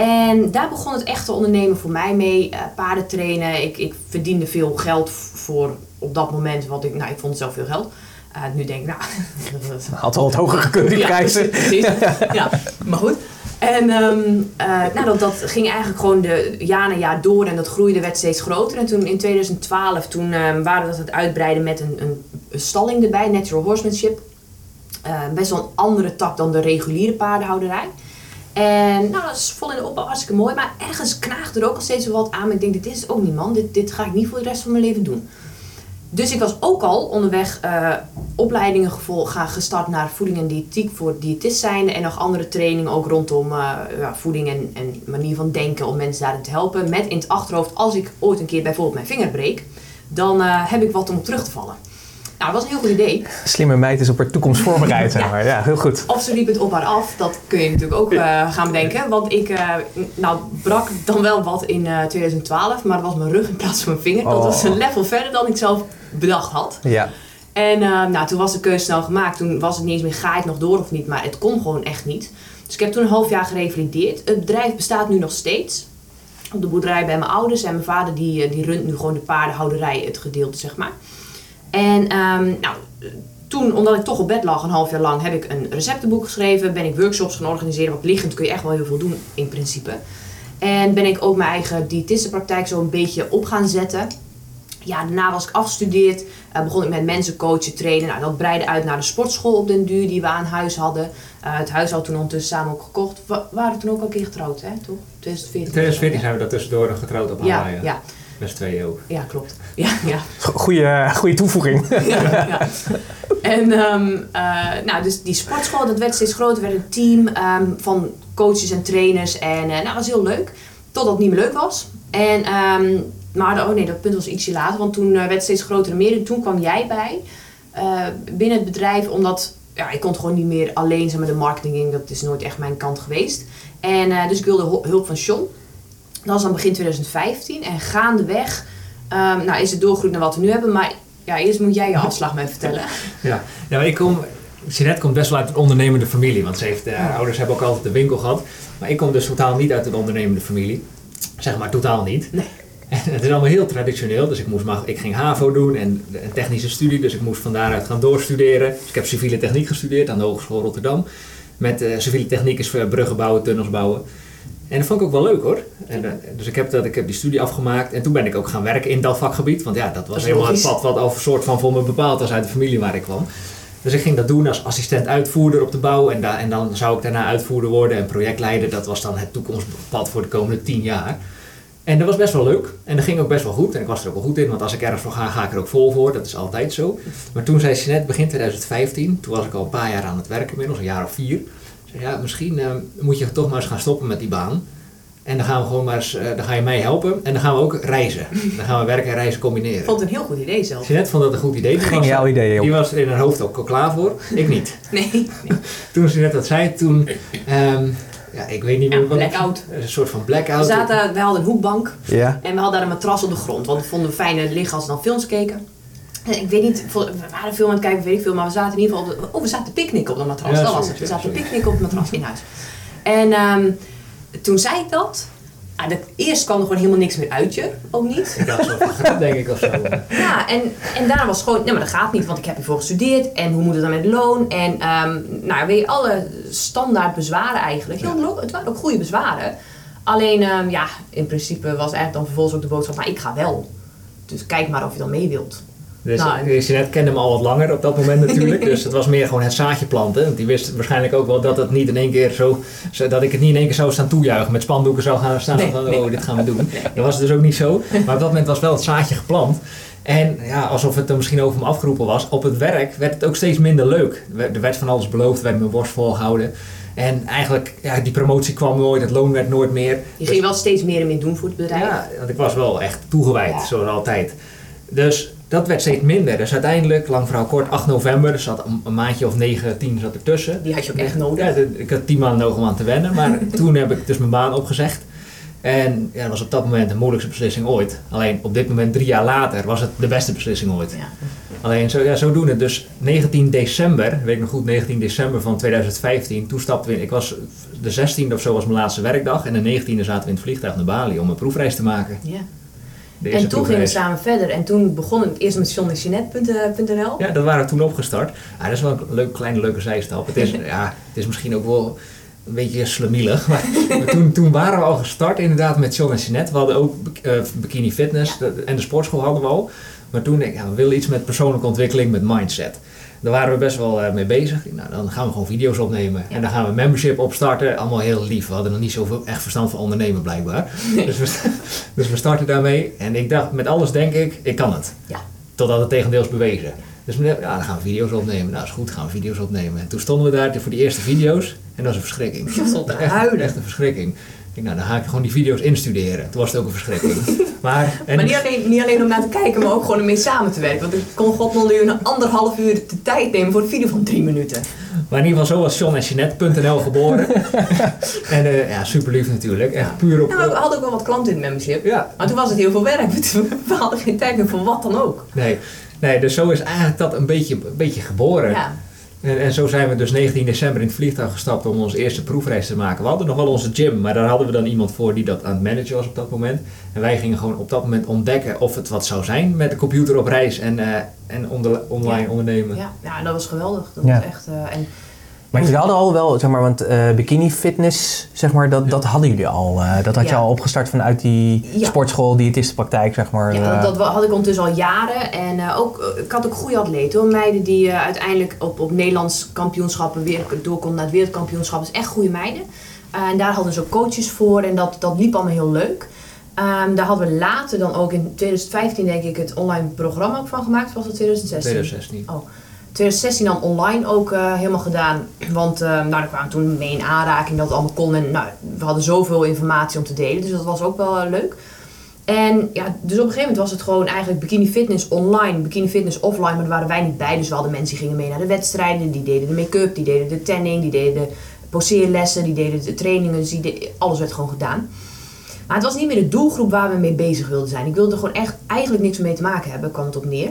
En daar begon het echte ondernemen voor mij mee. Uh, paarden trainen. Ik, ik verdiende veel geld voor op dat moment. Want ik, nou, ik vond zelf veel geld. Uh, nu denk ik, nou... Had al wat hoger gekund, die prijzen. Ja, ja, maar goed. En um, uh, nou, dat, dat ging eigenlijk gewoon de jaar na jaar door en dat groeide, werd steeds groter. En toen in 2012, toen um, waren we dat het uitbreiden met een, een stalling erbij, Natural Horsemanship. Uh, best wel een andere tak dan de reguliere paardenhouderij. En nou, dat is vol in de opbouw hartstikke mooi. Maar ergens knaagt er ook al steeds wat aan. Maar ik denk, dit is ook niet man. Dit, dit ga ik niet voor de rest van mijn leven doen. Dus ik was ook al onderweg uh, opleidingen gaan gestart naar voeding en diëtiek voor diëtist zijn. En nog andere trainingen ook rondom uh, ja, voeding en, en manier van denken om mensen daarin te helpen. Met in het achterhoofd, als ik ooit een keer bijvoorbeeld mijn vinger breek, dan uh, heb ik wat om terug te vallen. Nou, dat was een heel goed idee. Slimme meid is op haar toekomst voorbereid, zeg maar. Ja, heel goed. Of ze liep het op haar af, dat kun je natuurlijk ook uh, gaan bedenken. Want ik uh, nou, brak dan wel wat in uh, 2012, maar dat was mijn rug in plaats van mijn vinger. Dat was een level verder dan ik zelf bedacht had. Ja. En nou, toen was de keuze snel gemaakt. Toen was het niet eens meer, ga ik nog door of niet? Maar het kon gewoon echt niet. Dus ik heb toen een half jaar gerevalideerd. Het bedrijf bestaat nu nog steeds. Op de boerderij bij mijn ouders. En mijn vader die, die runt nu gewoon de paardenhouderij, het gedeelte zeg maar. En um, nou, toen, omdat ik toch op bed lag een half jaar lang, heb ik een receptenboek geschreven. Ben ik workshops gaan organiseren. Want liggend kun je echt wel heel veel doen in principe. En ben ik ook mijn eigen diëtistenpraktijk zo een beetje op gaan zetten. Ja, daarna was ik afgestudeerd. Uh, begon ik met mensen coachen, trainen. Nou, dat breidde uit naar de sportschool op den duur die we aan huis hadden. Uh, het huis had toen ondertussen samen ook gekocht. We waren toen ook al een keer getrouwd, hè? Toch? 2014. 2014 zijn we dat tussendoor getrouwd op Hawaii. Ja, ja. Met twee ook. Ja, klopt. Ja, ja. Goeie, goede toevoeging. ja, ja. En um, uh, nou, dus die sportschool, dat werd steeds groter. werd een team um, van coaches en trainers. En uh, nou, dat was heel leuk. Totdat het niet meer leuk was. En, um, maar oh nee, dat punt was ietsje later. Want toen uh, werd het steeds groter en meer. En toen kwam jij bij binnen het bedrijf. Omdat ja, ik kon gewoon niet meer alleen zijn met de marketing. Dat is nooit echt mijn kant geweest. En dus ik wilde hulp van Sean. Dat was dan begin 2015. En gaandeweg um, nou, is het doorgroeid naar wat we nu hebben. Maar ja, eerst moet jij je afslag mij vertellen. Ja, ja maar ik kom... Jeanette komt best wel uit een ondernemende familie. Want ze heeft, uh, haar ouders hebben ook altijd de winkel gehad. Maar ik kom dus totaal niet uit een ondernemende familie. Zeg maar totaal niet. Nee. En het is allemaal heel traditioneel. Dus ik, moest maar, ik ging HAVO doen en een technische studie. Dus ik moest van daaruit gaan doorstuderen. Dus ik heb civiele techniek gestudeerd aan de Hogeschool Rotterdam. Met uh, civiele techniek is bruggen bouwen, tunnels bouwen. En dat vond ik ook wel leuk hoor. En, eh, dus ik heb, dat, ik heb die studie afgemaakt en toen ben ik ook gaan werken in dat vakgebied. Want ja, dat was helemaal logisch. het pad wat al een soort van voor me bepaald was uit de familie waar ik kwam. Dus ik ging dat doen als assistent uitvoerder op de bouw en, da- en dan zou ik daarna uitvoerder worden en projectleider. Dat was dan het toekomstpad voor de komende tien jaar. En dat was best wel leuk. En dat ging ook best wel goed. En ik was er ook wel goed in, want als ik ergens voor ga, ga ik er ook vol voor. Dat is altijd zo. Maar toen zei Jeanette, begin 2015, toen was ik al een paar jaar aan het werken inmiddels, een jaar of vier. Ja, misschien eh, moet je toch maar eens gaan stoppen met die baan. En dan gaan we gewoon maar eens, eh, dan ga je mij helpen. En dan gaan we ook reizen. Dan gaan we werken en reizen combineren. Ik vond het een heel goed idee zelf. Jeanette vond dat een goed idee. Die Ging was- jouw idee op. Die was er in haar hoofd ook al klaar voor. Ik niet. Nee, nee. Toen Jeanette dat zei, toen... ehm, ja, ik weet niet Ja, meer wat... blackout. Een soort van We, blackout. zaten, we hadden een hoekbank Ja. en we hadden daar een matras op de grond. Want we vonden het fijne liggen als we dan films keken. Ik weet niet, we waren film aan het kijken, weet ik veel, maar we zaten in ieder geval op de, oh, we zaten picknicken op de matras. Ja, dat was het. We ja, zaten zoiets. picknicken op het matras in huis. En ehm, toen zei ik dat. Ah, de, eerst kwam er gewoon helemaal niks meer uit je, ook niet. Ik zo grap, denk ik, of zo. Ja, en, en daarna was gewoon, nee, maar dat gaat niet, want ik heb hiervoor gestudeerd. En hoe moet het dan met loon? En ehm, nou, weet je, alle standaard bezwaren eigenlijk. Heel, lo- het waren ook goede bezwaren. Alleen, ehm, ja, in principe was eigenlijk dan vervolgens ook de boodschap, maar ik ga wel. Dus kijk maar of je dan mee wilt. Dus Nou, Jeanette kende me al wat langer op dat moment natuurlijk. dus het was meer gewoon het zaadje planten. Want die wist waarschijnlijk ook wel dat het niet in één keer zo, dat ik het niet in één keer zou staan toejuichen. Met spandoeken zou gaan staan Nee, van nee. oh dit gaan we doen. Dat was dus ook niet zo. Maar op dat moment was wel het zaadje geplant. En ja, alsof het er misschien over me afgeroepen was. Op het werk werd het ook steeds minder leuk. Er werd- Er van alles beloofd, er werd mijn borst volgehouden. En eigenlijk, ja, die promotie kwam nooit, het loon werd nooit meer. Je ging wel steeds meer en meer doen voor het bedrijf. Ja, want ik was wel echt toegewijd, Ja. zoals altijd. Dus dat werd steeds minder. Dus uiteindelijk, lang verhaal kort, 8 november, er zat een, maandje of 9, 10 zat ertussen. Die had je ook echt nodig. Ja, ik had 10 maanden nodig om aan te wennen, maar toen heb ik dus mijn baan opgezegd. En ja, dat was op dat moment de moeilijkste beslissing ooit. Alleen op dit moment, drie jaar later, was het de beste beslissing ooit. Ja. Alleen zo, ja, zodoende. Dus 19 december, weet ik nog goed, 19 december van 2015, toen stapten we in. Ik was de 16e of zo was mijn laatste werkdag. En de 19e zaten we in het vliegtuig naar Bali om een proefreis te maken. Ja. En toen gingen we samen verder. En toen begon het eerst met johnnyjeanette.nl. Ja, dat waren we toen opgestart. Ah, dat is wel een leuk, kleine leuke zijstap. Het is, ja, het is misschien ook wel een beetje slemielig. Maar, maar toen, toen waren we al gestart inderdaad met John en Jeanette. We hadden ook eh, bikini fitness de- en de sportschool hadden we al. Maar toen denk ik, ja, we willen iets met persoonlijke ontwikkeling, met mindset. Daar waren we best wel eh, mee bezig. Nou, dan gaan we gewoon video's opnemen. Ja. En dan gaan we membership opstarten. Allemaal heel lief. We hadden nog niet zoveel echt verstand van ondernemen blijkbaar. Dus, we, dus we starten daarmee. En ik dacht, met alles denk ik, ik kan het. Ja. Totdat het tegendeel is bewezen. Dus we- ja, dan gaan we video's opnemen. Nou, is goed, gaan we video's opnemen. En toen stonden we daar voor die eerste video's. En dat was een verschrikking. Stond te Echt, echt een verschrikking. Ik denk, nou, dan ga ik gewoon die video's instuderen. Toen was het ook een verschrikking. Maar, en Maar niet alleen, niet alleen om naar te kijken, maar ook gewoon om mee samen te werken. Want ik kon god nog nu een anderhalf uur de tijd nemen voor een video van drie minuten. Maar in ieder geval zo was John en Jeanette.nl geboren. en eh, ja, super lief natuurlijk. Echt puur op... Maar we hadden ook wel wat klanten in het membership. Ja, Maar toen was het heel veel werk. We hadden geen tijd meer voor wat dan ook. nee. Nee, dus zo is eigenlijk dat een beetje, een beetje geboren. Ja. En, en zo zijn we dus 19 december in het vliegtuig gestapt om onze eerste proefreis te maken. We hadden nog wel onze gym, maar daar hadden we dan iemand voor die dat aan het managen was op dat moment. En wij gingen gewoon op dat moment ontdekken of het wat zou zijn met de computer op reis en, eh, en onder- online Ja. ondernemen. Ja, ja, dat was geweldig. Dat Ja. was echt, eh, en Maar jullie hadden al wel, zeg maar, want eh, bikini fitness, zeg maar, dat, dat hadden jullie al. eh, dat had je al opgestart vanuit die Ja. sportschool, diëtistenpraktijk, zeg maar. Ja, eh. dat, dat had ik ondertussen al jaren. En eh, ook, ik had ook goede atleten. Hoor. Meiden die uiteindelijk op, op Nederlands kampioenschappen weer doorkomen naar het wereldkampioenschap. Echt goede meiden. Eh, en daar hadden ze ook coaches voor. En dat, dat liep allemaal heel leuk. Ehm, daar hadden we later dan ook in 2015 denk ik het online programma ook van gemaakt. Was dat 2016? 2016. 2016 dan online ook eh, helemaal gedaan. Want nou, daar kwamen toen mee in aanraking dat het allemaal kon. En nou, we hadden zoveel informatie om te delen. Dus dat was ook wel eh, leuk. En ja, dus op een gegeven moment was het gewoon eigenlijk bikini fitness online, bikini fitness offline. Maar daar waren wij niet bij. Dus we hadden mensen die gingen mee naar de wedstrijden. Die deden de make-up, die deden de tanning, die deden de poseerlessen, die deden de trainingen. Dus alles werd gewoon gedaan. Maar het was niet meer de doelgroep waar we mee bezig wilden zijn. Ik wilde er gewoon echt eigenlijk niks mee te maken hebben, kwam het op neer.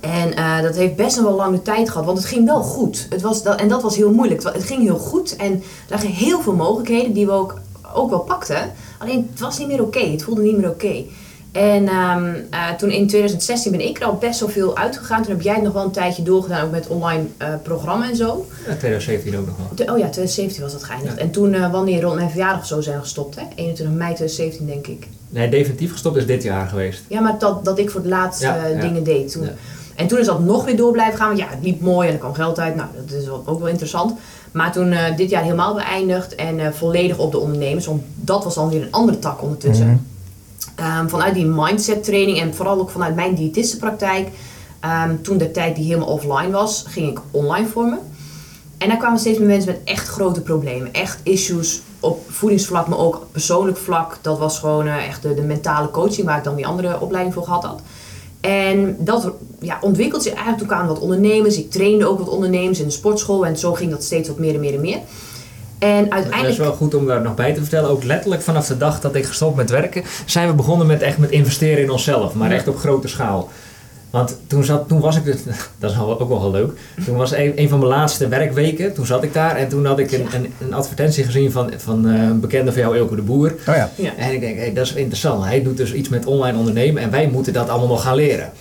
En eh, dat heeft best nog wel lange tijd gehad, want het ging wel goed. Het was, dat, en dat was heel moeilijk. Het ging heel goed en er lagen heel veel mogelijkheden die we ook, ook wel pakten. Alleen het was niet meer oké, het voelde niet meer oké. En ehm, eh, toen in 2016 ben ik er al best wel veel uitgegaan. Toen heb jij het nog wel een tijdje doorgedaan, ook met online uh, programma en zo. Ja, 2017 ook nog wel. oh ja, 2017 was dat geëindigd. En toen, uh, wanneer rond mijn verjaardag of zo zijn gestopt, hè? 21 mei 2017 denk ik. Nee, definitief gestopt is dit jaar geweest. Ja, maar dat, dat ik voor het laatst dingen deed toen. En toen is dat nog weer door blijven gaan, want ja, het liep mooi en er kwam geld uit. Nou, dat is ook wel interessant. Maar toen dit jaar helemaal beëindigd en volledig op de ondernemers, want dat was dan weer een andere tak ondertussen. Mhm. Ehm, vanuit die mindset training en vooral ook vanuit mijn diëtistenpraktijk, um, toen de tijd die helemaal offline was, ging ik online vormen. En daar kwamen steeds meer mensen met echt grote problemen. Echt issues op voedingsvlak, maar ook persoonlijk vlak. Dat was gewoon uh, echt de, de, mentale coaching waar ik dan die andere opleiding voor gehad had. En dat ja, ontwikkelde zich eigenlijk. Toen kwamen wat ondernemers. Ik trainde ook wat ondernemers in de sportschool. En zo ging dat steeds wat meer en meer en meer. En uiteindelijk... Het is wel goed om daar nog bij te vertellen. Ook letterlijk vanaf de dag dat ik gestopt met werken, zijn we begonnen met echt met investeren in onszelf. Maar echt op grote schaal. Want toen, zat, toen was ik dus, dat is ook wel heel leuk. Toen was een, een van mijn laatste werkweken. Toen zat ik daar en toen had ik een, een, een advertentie gezien van, van uh, een bekende van jou, Elke de Boer. Oh ja. En ik denk, hey, dat is interessant. Hij doet dus iets met online ondernemen en wij moeten dat allemaal nog gaan leren.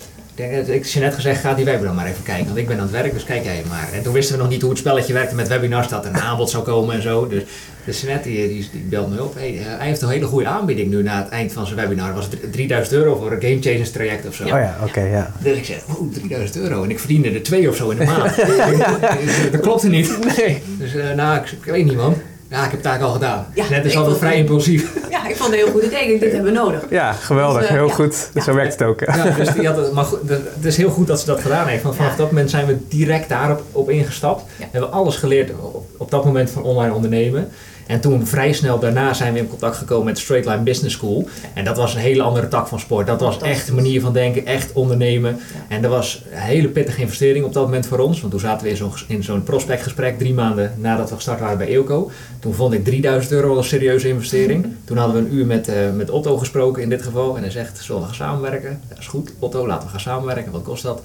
Ik, ik je net gezegd, ga die webinar maar even kijken. Want ik ben aan het werk, dus kijk jij maar. En toen wisten we nog niet hoe het spelletje werkte met webinars. Dat er een aanbod zou komen en zo. Dus, dus net die, die, die belt me op. Hey, hij heeft een hele goede aanbieding nu na het eind van zijn webinar. was 3000 euro voor een Game Changers traject of zo. Oh ja, oké, ja. Dus ik zeg, oh, 3000 euro. En ik verdiende er twee of zo in de maand. dat klopte niet. Nee. Dus uh, nou, ik, ik weet niet man. Ja, ik heb het eigenlijk al gedaan. Ja, Net is altijd vrij impulsief. Ja, ik vond het een heel goed idee. Dit hebben we nodig. Ja, geweldig. Dus, uh, heel goed. Ja. Zo werkt het ook. Ja, dus die had, maar goed, het is heel goed dat ze dat gedaan heeft. Want vanaf dat moment zijn we direct daarop op ingestapt. We hebben alles geleerd op, op dat moment van online ondernemen. En toen vrij snel daarna zijn we in contact gekomen met Straight Line Business School. En dat was een hele andere tak van sport. Dat was echt een manier van denken, echt ondernemen. En dat was een hele pittige investering op dat moment voor ons. Want toen zaten we in zo'n, in zo'n prospectgesprek drie maanden nadat we gestart waren bij Eelco. Toen vond ik 3000 euro een serieuze investering. Toen hadden we een uur met, uh, met Otto gesproken in dit geval. En hij zegt, zullen we gaan samenwerken? Dat is goed, Otto, laten we gaan samenwerken. Wat kost dat?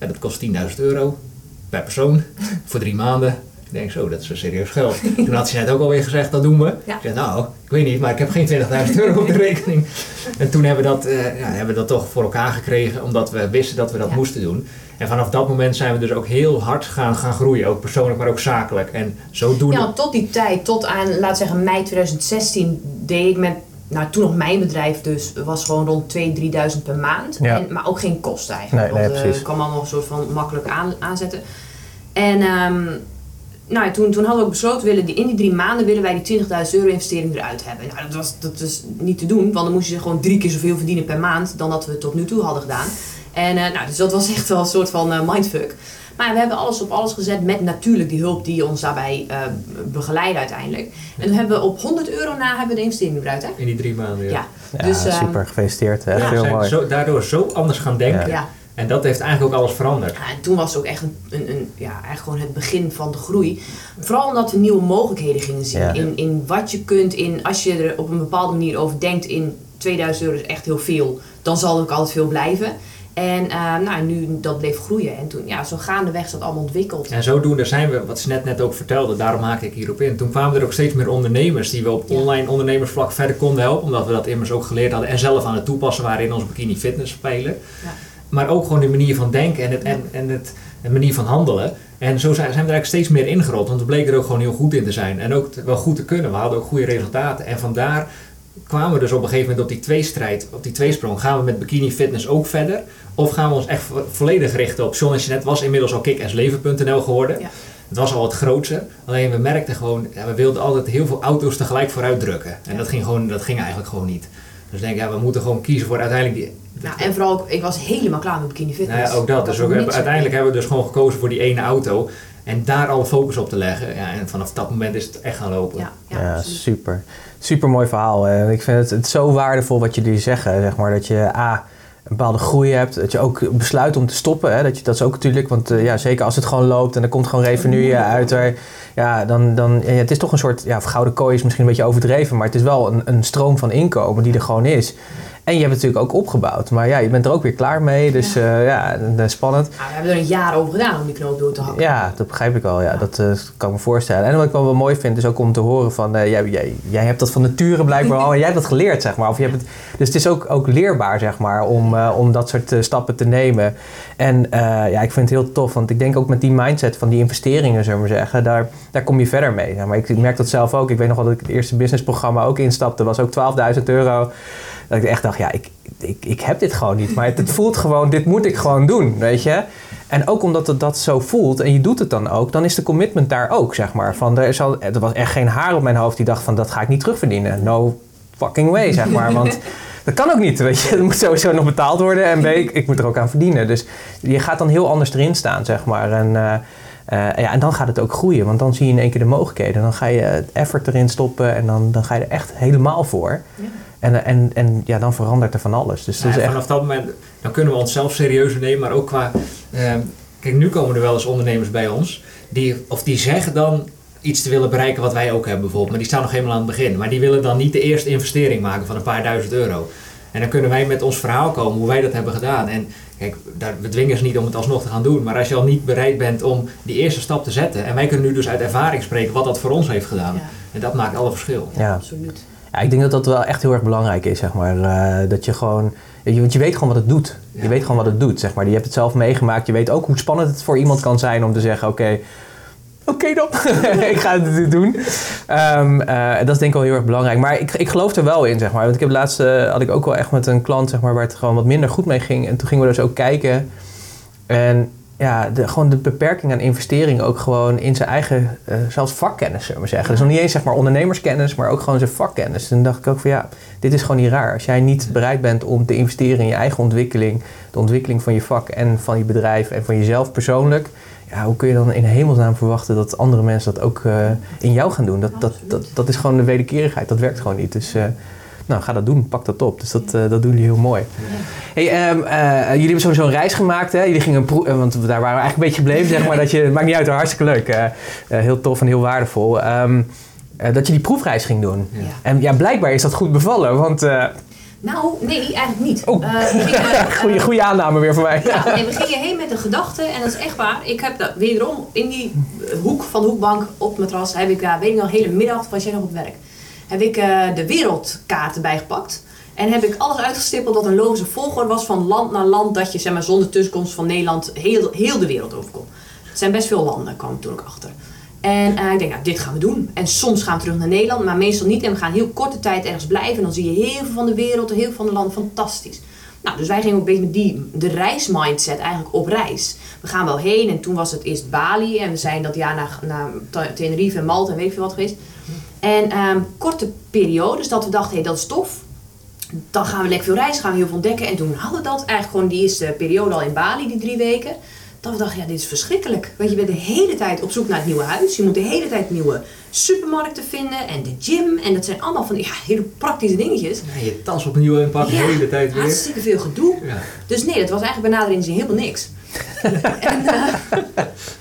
Ja, dat kost 10.000 euro per persoon voor drie maanden. Ik denk zo, dat is een serieus geld. Toen had ze net ook alweer gezegd, dat doen we. Ik zei, nou, ik weet niet, maar ik heb geen 20.000 euro op de rekening. En toen hebben we, dat, uh, ja, hebben we dat toch voor elkaar gekregen, omdat we wisten dat we dat moesten doen. En vanaf dat moment zijn we dus ook heel hard gaan, gaan groeien, ook persoonlijk, maar ook zakelijk. En zodoende... Ja, tot die tijd, tot aan, laat zeggen, mei 2016, deed ik met nou, toen nog mijn bedrijf dus was gewoon rond 2.000, 3.000 per maand. Ja. En, maar ook geen kosten eigenlijk. Nee, nee, precies. uh, kan allemaal een soort van makkelijk aan, aanzetten. En um, nou, toen, toen hadden we ook besloten, willen die, in die drie maanden willen wij die 20.000 euro investering eruit hebben. Nou, dat was, dat was niet te doen, want dan moest je gewoon drie keer zoveel verdienen per maand dan dat we tot nu toe hadden gedaan. En uh, nou, dus dat was echt wel een soort van uh, mindfuck. Maar we hebben alles op alles gezet met natuurlijk die hulp die ons daarbij uh, begeleidde uiteindelijk. En toen hebben we op 100 euro na hebben we de investering eruit, hè? In die drie maanden, ja. ja. ja dus, super, gefeliciteerd. Echt ja, heel mooi. Zo, daardoor zo anders gaan denken. Ja. En dat heeft eigenlijk ook alles veranderd. Ja, en toen was het ook echt een, een, een, ja, eigenlijk gewoon het begin van de groei. Vooral omdat we nieuwe mogelijkheden gingen zien. Ja. In, in wat je kunt, in, als je er op een bepaalde manier over denkt, in 2000 euro is echt heel veel, dan zal er ook altijd veel blijven. En uh, nou, nu dat bleef groeien. En toen, ja, zo gaandeweg is dat allemaal ontwikkeld. En zodoende zijn we, wat ze net net ook vertelde, daarom haak ik hierop in. Toen kwamen er ook steeds meer ondernemers die we op Ja. online ondernemersvlak verder konden helpen. Omdat we dat immers ook geleerd hadden en zelf aan het toepassen waren in onze bikini fitness spelen. Ja. Maar ook gewoon de manier van denken en, het, en, en het, de manier van handelen. En zo zijn, zijn we er eigenlijk steeds meer ingerold. Want we bleken er ook gewoon heel goed in te zijn. En ook wel goed te kunnen. We hadden ook goede resultaten. En vandaar kwamen we dus op een gegeven moment op die tweestrijd, op die tweesprong. Gaan we met bikini fitness ook verder? Of gaan we ons echt vo- volledig richten op John en Jeanette was inmiddels al kickassleven.nl geworden. Ja. Het was al wat groter. Alleen we merkten gewoon, ja, we wilden altijd heel veel auto's tegelijk vooruit drukken. En Ja. dat, ging gewoon, dat ging eigenlijk gewoon niet. Dus ik denk, ja, we moeten gewoon kiezen voor uiteindelijk die... Nou, en vooral, ook, ik was helemaal klaar met bikini fitness. Nou ja, ook dat. Dus ook, uiteindelijk hebben we dus gewoon gekozen voor die ene auto. En daar alle focus op te leggen. Ja, en vanaf dat moment is het echt gaan lopen. Ja, ja, Ja, absoluut. super. Super mooi verhaal. En ik vind het, het zo waardevol wat jullie zeggen. Zeg maar, dat je A, een bepaalde groei hebt. Dat je ook besluit om te stoppen. Hè? Dat, je, dat is ook natuurlijk, want eh, ja, zeker als het gewoon loopt en er komt gewoon revenue uit. Er, ja, dan, dan, ja, het is toch een soort, ja, gouden kooi is misschien een beetje overdreven. Maar het is wel een, een stroom van inkomen die er gewoon is. En je hebt het natuurlijk ook opgebouwd. Maar ja, je bent er ook weer klaar mee. Dus ja, ja spannend. Nou, we hebben er een jaar over gedaan om die knoop door te hakken. Ja, dat begrijp ik al. Ja, Dat kan ik me voorstellen. En wat ik wel, wel mooi vind, is ook om te horen van... jij, jij, jij hebt dat van nature blijkbaar al. En jij hebt dat geleerd, zeg maar. Of je hebt het, dus het is ook, ook leerbaar, zeg maar, om, om dat soort stappen te nemen. En ja, ik vind het heel tof. Want ik denk ook met die mindset van die investeringen, zullen we maar zeggen... daar, daar kom je verder mee. Maar ik, ik merk dat zelf ook. Ik weet nog wel dat ik het eerste businessprogramma ook instapte. was ook 12.000 euro. Dat ik echt dacht, ja, ik, ik, ik heb dit gewoon niet. Maar het, het, voelt gewoon, dit moet ik gewoon doen, weet je. En ook omdat het dat zo voelt en je doet het dan ook, dan is de commitment daar ook, zeg maar. Van, er, is al, er was echt geen haar op mijn hoofd die dacht van, dat ga ik niet terugverdienen. No fucking way, zeg maar. Want dat kan ook niet, weet je. Er moet sowieso nog betaald worden en ik, moet er ook aan verdienen. Dus je gaat dan heel anders erin staan, zeg maar. En... Uh, uh, ja, en dan gaat het ook groeien, want dan zie je in één keer de mogelijkheden. Dan ga je het effort erin stoppen en dan, dan ga je er echt helemaal voor. Ja. En, en, en ja, dan verandert er van alles. Dus ja, is echt... Vanaf dat moment dan kunnen we onszelf serieuzer nemen, maar ook qua... Uh, kijk, nu komen er wel eens ondernemers bij ons, die, of die zeggen dan iets te willen bereiken wat wij ook hebben bijvoorbeeld, maar die staan nog helemaal aan het begin. Maar die willen dan niet de eerste investering maken van een paar duizend euro. En dan kunnen wij met ons verhaal komen hoe wij dat hebben gedaan. En kijk, daar, we dwingen ze niet om het alsnog te gaan doen. Maar als je al niet bereid bent om die eerste stap te zetten. En wij kunnen nu dus uit ervaring spreken wat dat voor ons heeft gedaan. En dat maakt alle verschil. Ja, absoluut. Ja, ik denk dat dat wel echt heel erg belangrijk is, zeg maar. Uh, dat je gewoon... Want je weet gewoon wat het doet. Je weet gewoon wat het doet, zeg maar. Je hebt het zelf meegemaakt. Je weet ook hoe spannend het voor iemand kan zijn om te zeggen... oké, oké dan, ik ga het doen. Um, uh, dat is denk ik wel heel erg belangrijk. Maar ik, ik geloof er wel in, zeg maar. Want ik heb laatst uh, had ik ook wel echt met een klant, zeg maar, waar het gewoon wat minder goed mee ging. En toen gingen we dus ook kijken. En ja, de, gewoon de beperking aan investering ook gewoon in zijn eigen, uh, zelfs vakkennis, zullen we zeggen. Dus nog niet eens zeg maar ondernemerskennis, maar ook gewoon zijn vakkennis. Toen dacht ik ook van ja, dit is gewoon niet raar. Als jij niet bereid bent om te investeren in je eigen ontwikkeling, de ontwikkeling van je vak en van je bedrijf en van jezelf persoonlijk, ja, hoe kun je dan in hemelsnaam verwachten dat andere mensen dat ook uh, in jou gaan doen? Dat, dat, dat, dat is gewoon de wederkerigheid, dat werkt gewoon niet. Dus uh, nou, ga dat doen, pak dat op. Dus dat, uh, dat doen jullie heel mooi. Hey, um, jullie hebben sowieso een reis gemaakt, hè? Jullie gingen een want daar waren we eigenlijk een beetje gebleven, zeg maar. Dat je, maakt niet uit, hartstikke leuk. heel tof en heel waardevol. Um, dat je die proefreis ging doen. Ja. En ja, blijkbaar is dat goed bevallen, want nou, nee, eigenlijk niet. Oh. Uh, goeie, goeie aanname weer voor mij. Ja, nee, we gingen heen met een gedachte en dat is echt waar. Ik heb dat wederom in die hoek van de hoekbank op het matras, heb ik daar, weet ik nog, hele middag, was jij nog op werk, heb ik uh, de wereldkaart erbij gepakt. En heb ik alles uitgestippeld wat een logische volgorde was van land naar land, dat je zeg maar, zonder tussenkomst van Nederland heel, heel de wereld over kon. Het zijn best veel landen, kwam ik toen ook achter. En uh, ik denk, nou, dit gaan we doen. En soms gaan we terug naar Nederland, maar meestal niet. En we gaan heel korte tijd ergens blijven. En dan zie je heel veel van de wereld, heel veel van de landen. Fantastisch. Nou, dus wij gingen ook een beetje met die, de reismindset eigenlijk op reis. We gaan wel heen en toen was het eerst Bali. En we zijn dat jaar naar, naar Tenerife en Malta en weet veel wat geweest. En um, korte periodes dat we dachten, hé, hey, dat is tof. Dan gaan we lekker veel reizen, gaan we heel veel ontdekken. En toen hadden we dat eigenlijk gewoon die eerste periode al in Bali, die drie weken dat we dachten, ja, dit is verschrikkelijk. Want je bent de hele tijd op zoek naar het nieuwe huis. Je moet de hele tijd nieuwe supermarkten vinden en de gym. En dat zijn allemaal van die ja, hele praktische dingetjes. Ja, je tas opnieuw inpakken de hele tijd weer. hartstikke veel gedoe. Ja. Dus nee, dat was eigenlijk benadering zin helemaal niks. en, uh,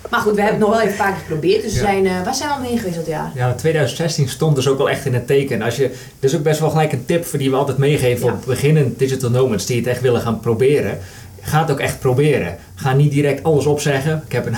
maar goed, we hebben het nog wel even keer geprobeerd. Dus we zijn, uh, waar zijn we al mee geweest dat jaar? Ja, 2016 stond dus ook wel echt in het teken. Als je, dat is ook best wel gelijk een tip voor die we altijd meegeven op beginnend digital nomads die het echt willen gaan proberen ga het ook echt proberen. Ga niet direct alles opzeggen. Ik heb een.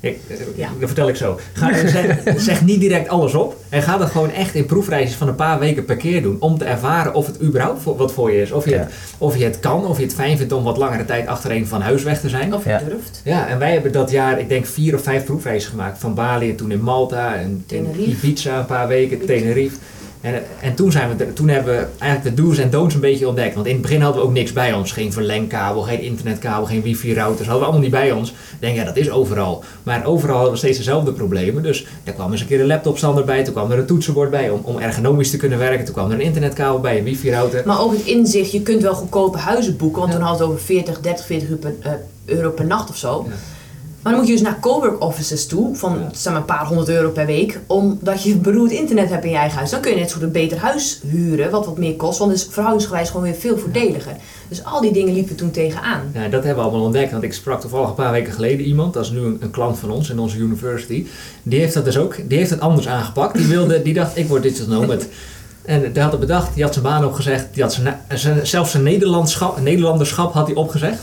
Ik, ja. Dat vertel ik zo. Ga, zeg, zeg, niet direct alles op. En ga dat gewoon echt in proefreisjes van een paar weken per keer doen. Om te ervaren of het überhaupt voor, wat voor je is. Of je, het, of je het kan. Of je het fijn vindt om wat langere tijd achtereen van huis weg te zijn. Of je durft. Ja, en wij hebben dat jaar, ik denk, vier of vijf proefreizen gemaakt. Van Bali, toen in Malta. En in Ibiza een paar weken. Tenerife. En, en toen, zijn we, toen hebben we eigenlijk de do's en don'ts een beetje ontdekt. Want in het begin hadden we ook niks bij ons. Geen verlengkabel, geen internetkabel, geen wifi-routers. Hadden we allemaal niet bij ons. Ik denk, ja, dat is overal. Maar overal hadden we steeds dezelfde problemen. Dus er kwam eens een keer een laptopstander bij. Toen kwam er een toetsenbord bij om, om ergonomisch te kunnen werken. Toen kwam er een internetkabel bij, een wifi-router. Maar ook het inzicht, je kunt wel goedkope huizen boeken. Want toen hadden we over 40, 30, 40 euro per nacht of zo. Ja. Maar dan moet je dus naar cowork offices toe, van zeg maar, een paar honderd euro per week, omdat je beroerd internet hebt in je eigen huis. Dan kun je net zo een beter huis huren, wat wat meer kost, want het is verhoudingsgewijs gewoon weer veel voordeliger. Dus al die dingen liepen toen tegenaan. Ja, dat hebben we allemaal ontdekt, want ik sprak toevallig een paar weken geleden iemand, dat is nu een, klant van ons in onze university, die heeft dat dus ook, die heeft het anders aangepakt. Die, wilde, die dacht, ik word digital nomad. En die had het bedacht, die had zijn baan opgezegd, die had zijn, zijn, zelfs zijn Nederlandschap, Nederlanderschap had hij opgezegd.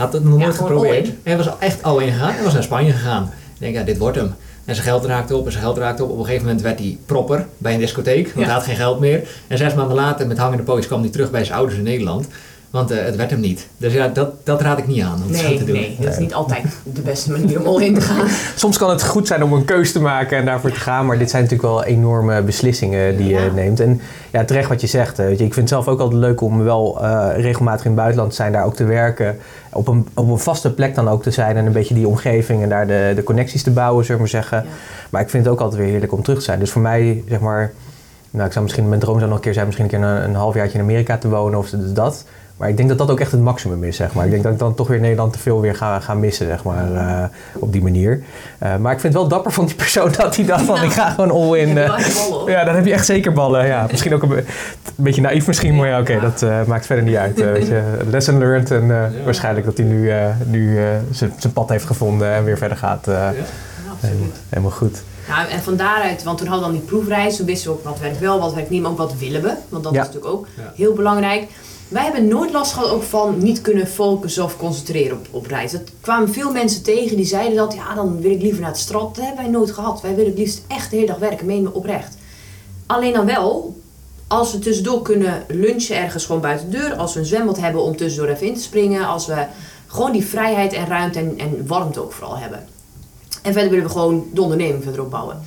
Had het nog nooit geprobeerd. Hij was echt al in gegaan. Hij was naar Spanje gegaan. Ik denk, ja, dit wordt hem. En zijn geld raakte op en zijn geld raakte op. Op een gegeven moment werd hij propper bij een discotheek, want Ja. hij had geen geld meer. En zes maanden later, met hangende pootjes, kwam hij terug bij zijn ouders in Nederland. Want eh, het werd hem niet. Dus ja, dat, dat raad ik niet aan om het zo Nee, te doen. nee, dat is niet altijd de beste manier om al in te gaan. Soms kan het goed zijn om een keus te maken en daarvoor te gaan. Maar dit zijn natuurlijk wel enorme beslissingen die je neemt. En ja, terecht wat je zegt. eh, weet je, ik vind het zelf ook altijd leuk om wel eh, regelmatig in het buitenland te zijn. Daar ook te werken. Op een, op een vaste plek dan ook te zijn. En een beetje die omgeving en daar de, de connecties te bouwen, zullen we maar zeggen. Ja. Maar ik vind het ook altijd weer heerlijk om terug te zijn. Dus voor mij, zeg maar... Nou, ik zou misschien, mijn droom zou nog een keer zijn misschien een keer een, een halfjaartje in Amerika te wonen of dat. Maar ik denk dat dat ook echt het maximum is, zeg maar. Ik denk dat ik dan toch weer Nederland te veel weer ga, ga missen, zeg maar, eh, op die manier. Eh, maar ik vind het wel dapper van die persoon dat hij dacht van, ik ga gewoon all in. Ja, eh. ja, dan heb je echt zeker ballen. Ja, misschien ook een, be- een beetje naïef misschien, maar ja, oké, dat eh, maakt verder niet uit. eh, weet je. Lesson learned en eh, Ja. waarschijnlijk dat hij nu, eh, nu eh, zijn zijn pad heeft gevonden en weer verder gaat. eh, Ja. Ja, helemaal, absoluut. helemaal goed. Nou, en van daaruit, want toen hadden we dan die proefreis, toen wisten we ook wat werkt wel, wat werkt niet, maar ook wat willen we. Want dat Ja. is natuurlijk ook Ja. heel belangrijk. Wij hebben nooit last gehad ook van niet kunnen focussen of concentreren op, op reis. Er kwamen veel mensen tegen die zeiden dat, ja, dan wil ik liever naar het strand. Dat hebben wij nooit gehad. Wij willen het liefst echt de hele dag werken, meen me oprecht. Alleen dan wel, als we tussendoor kunnen lunchen ergens gewoon buiten de deur, als we een zwembad hebben om tussendoor even in te springen, als we gewoon die vrijheid en ruimte en, en warmte ook vooral hebben. En verder willen we gewoon de onderneming verder opbouwen.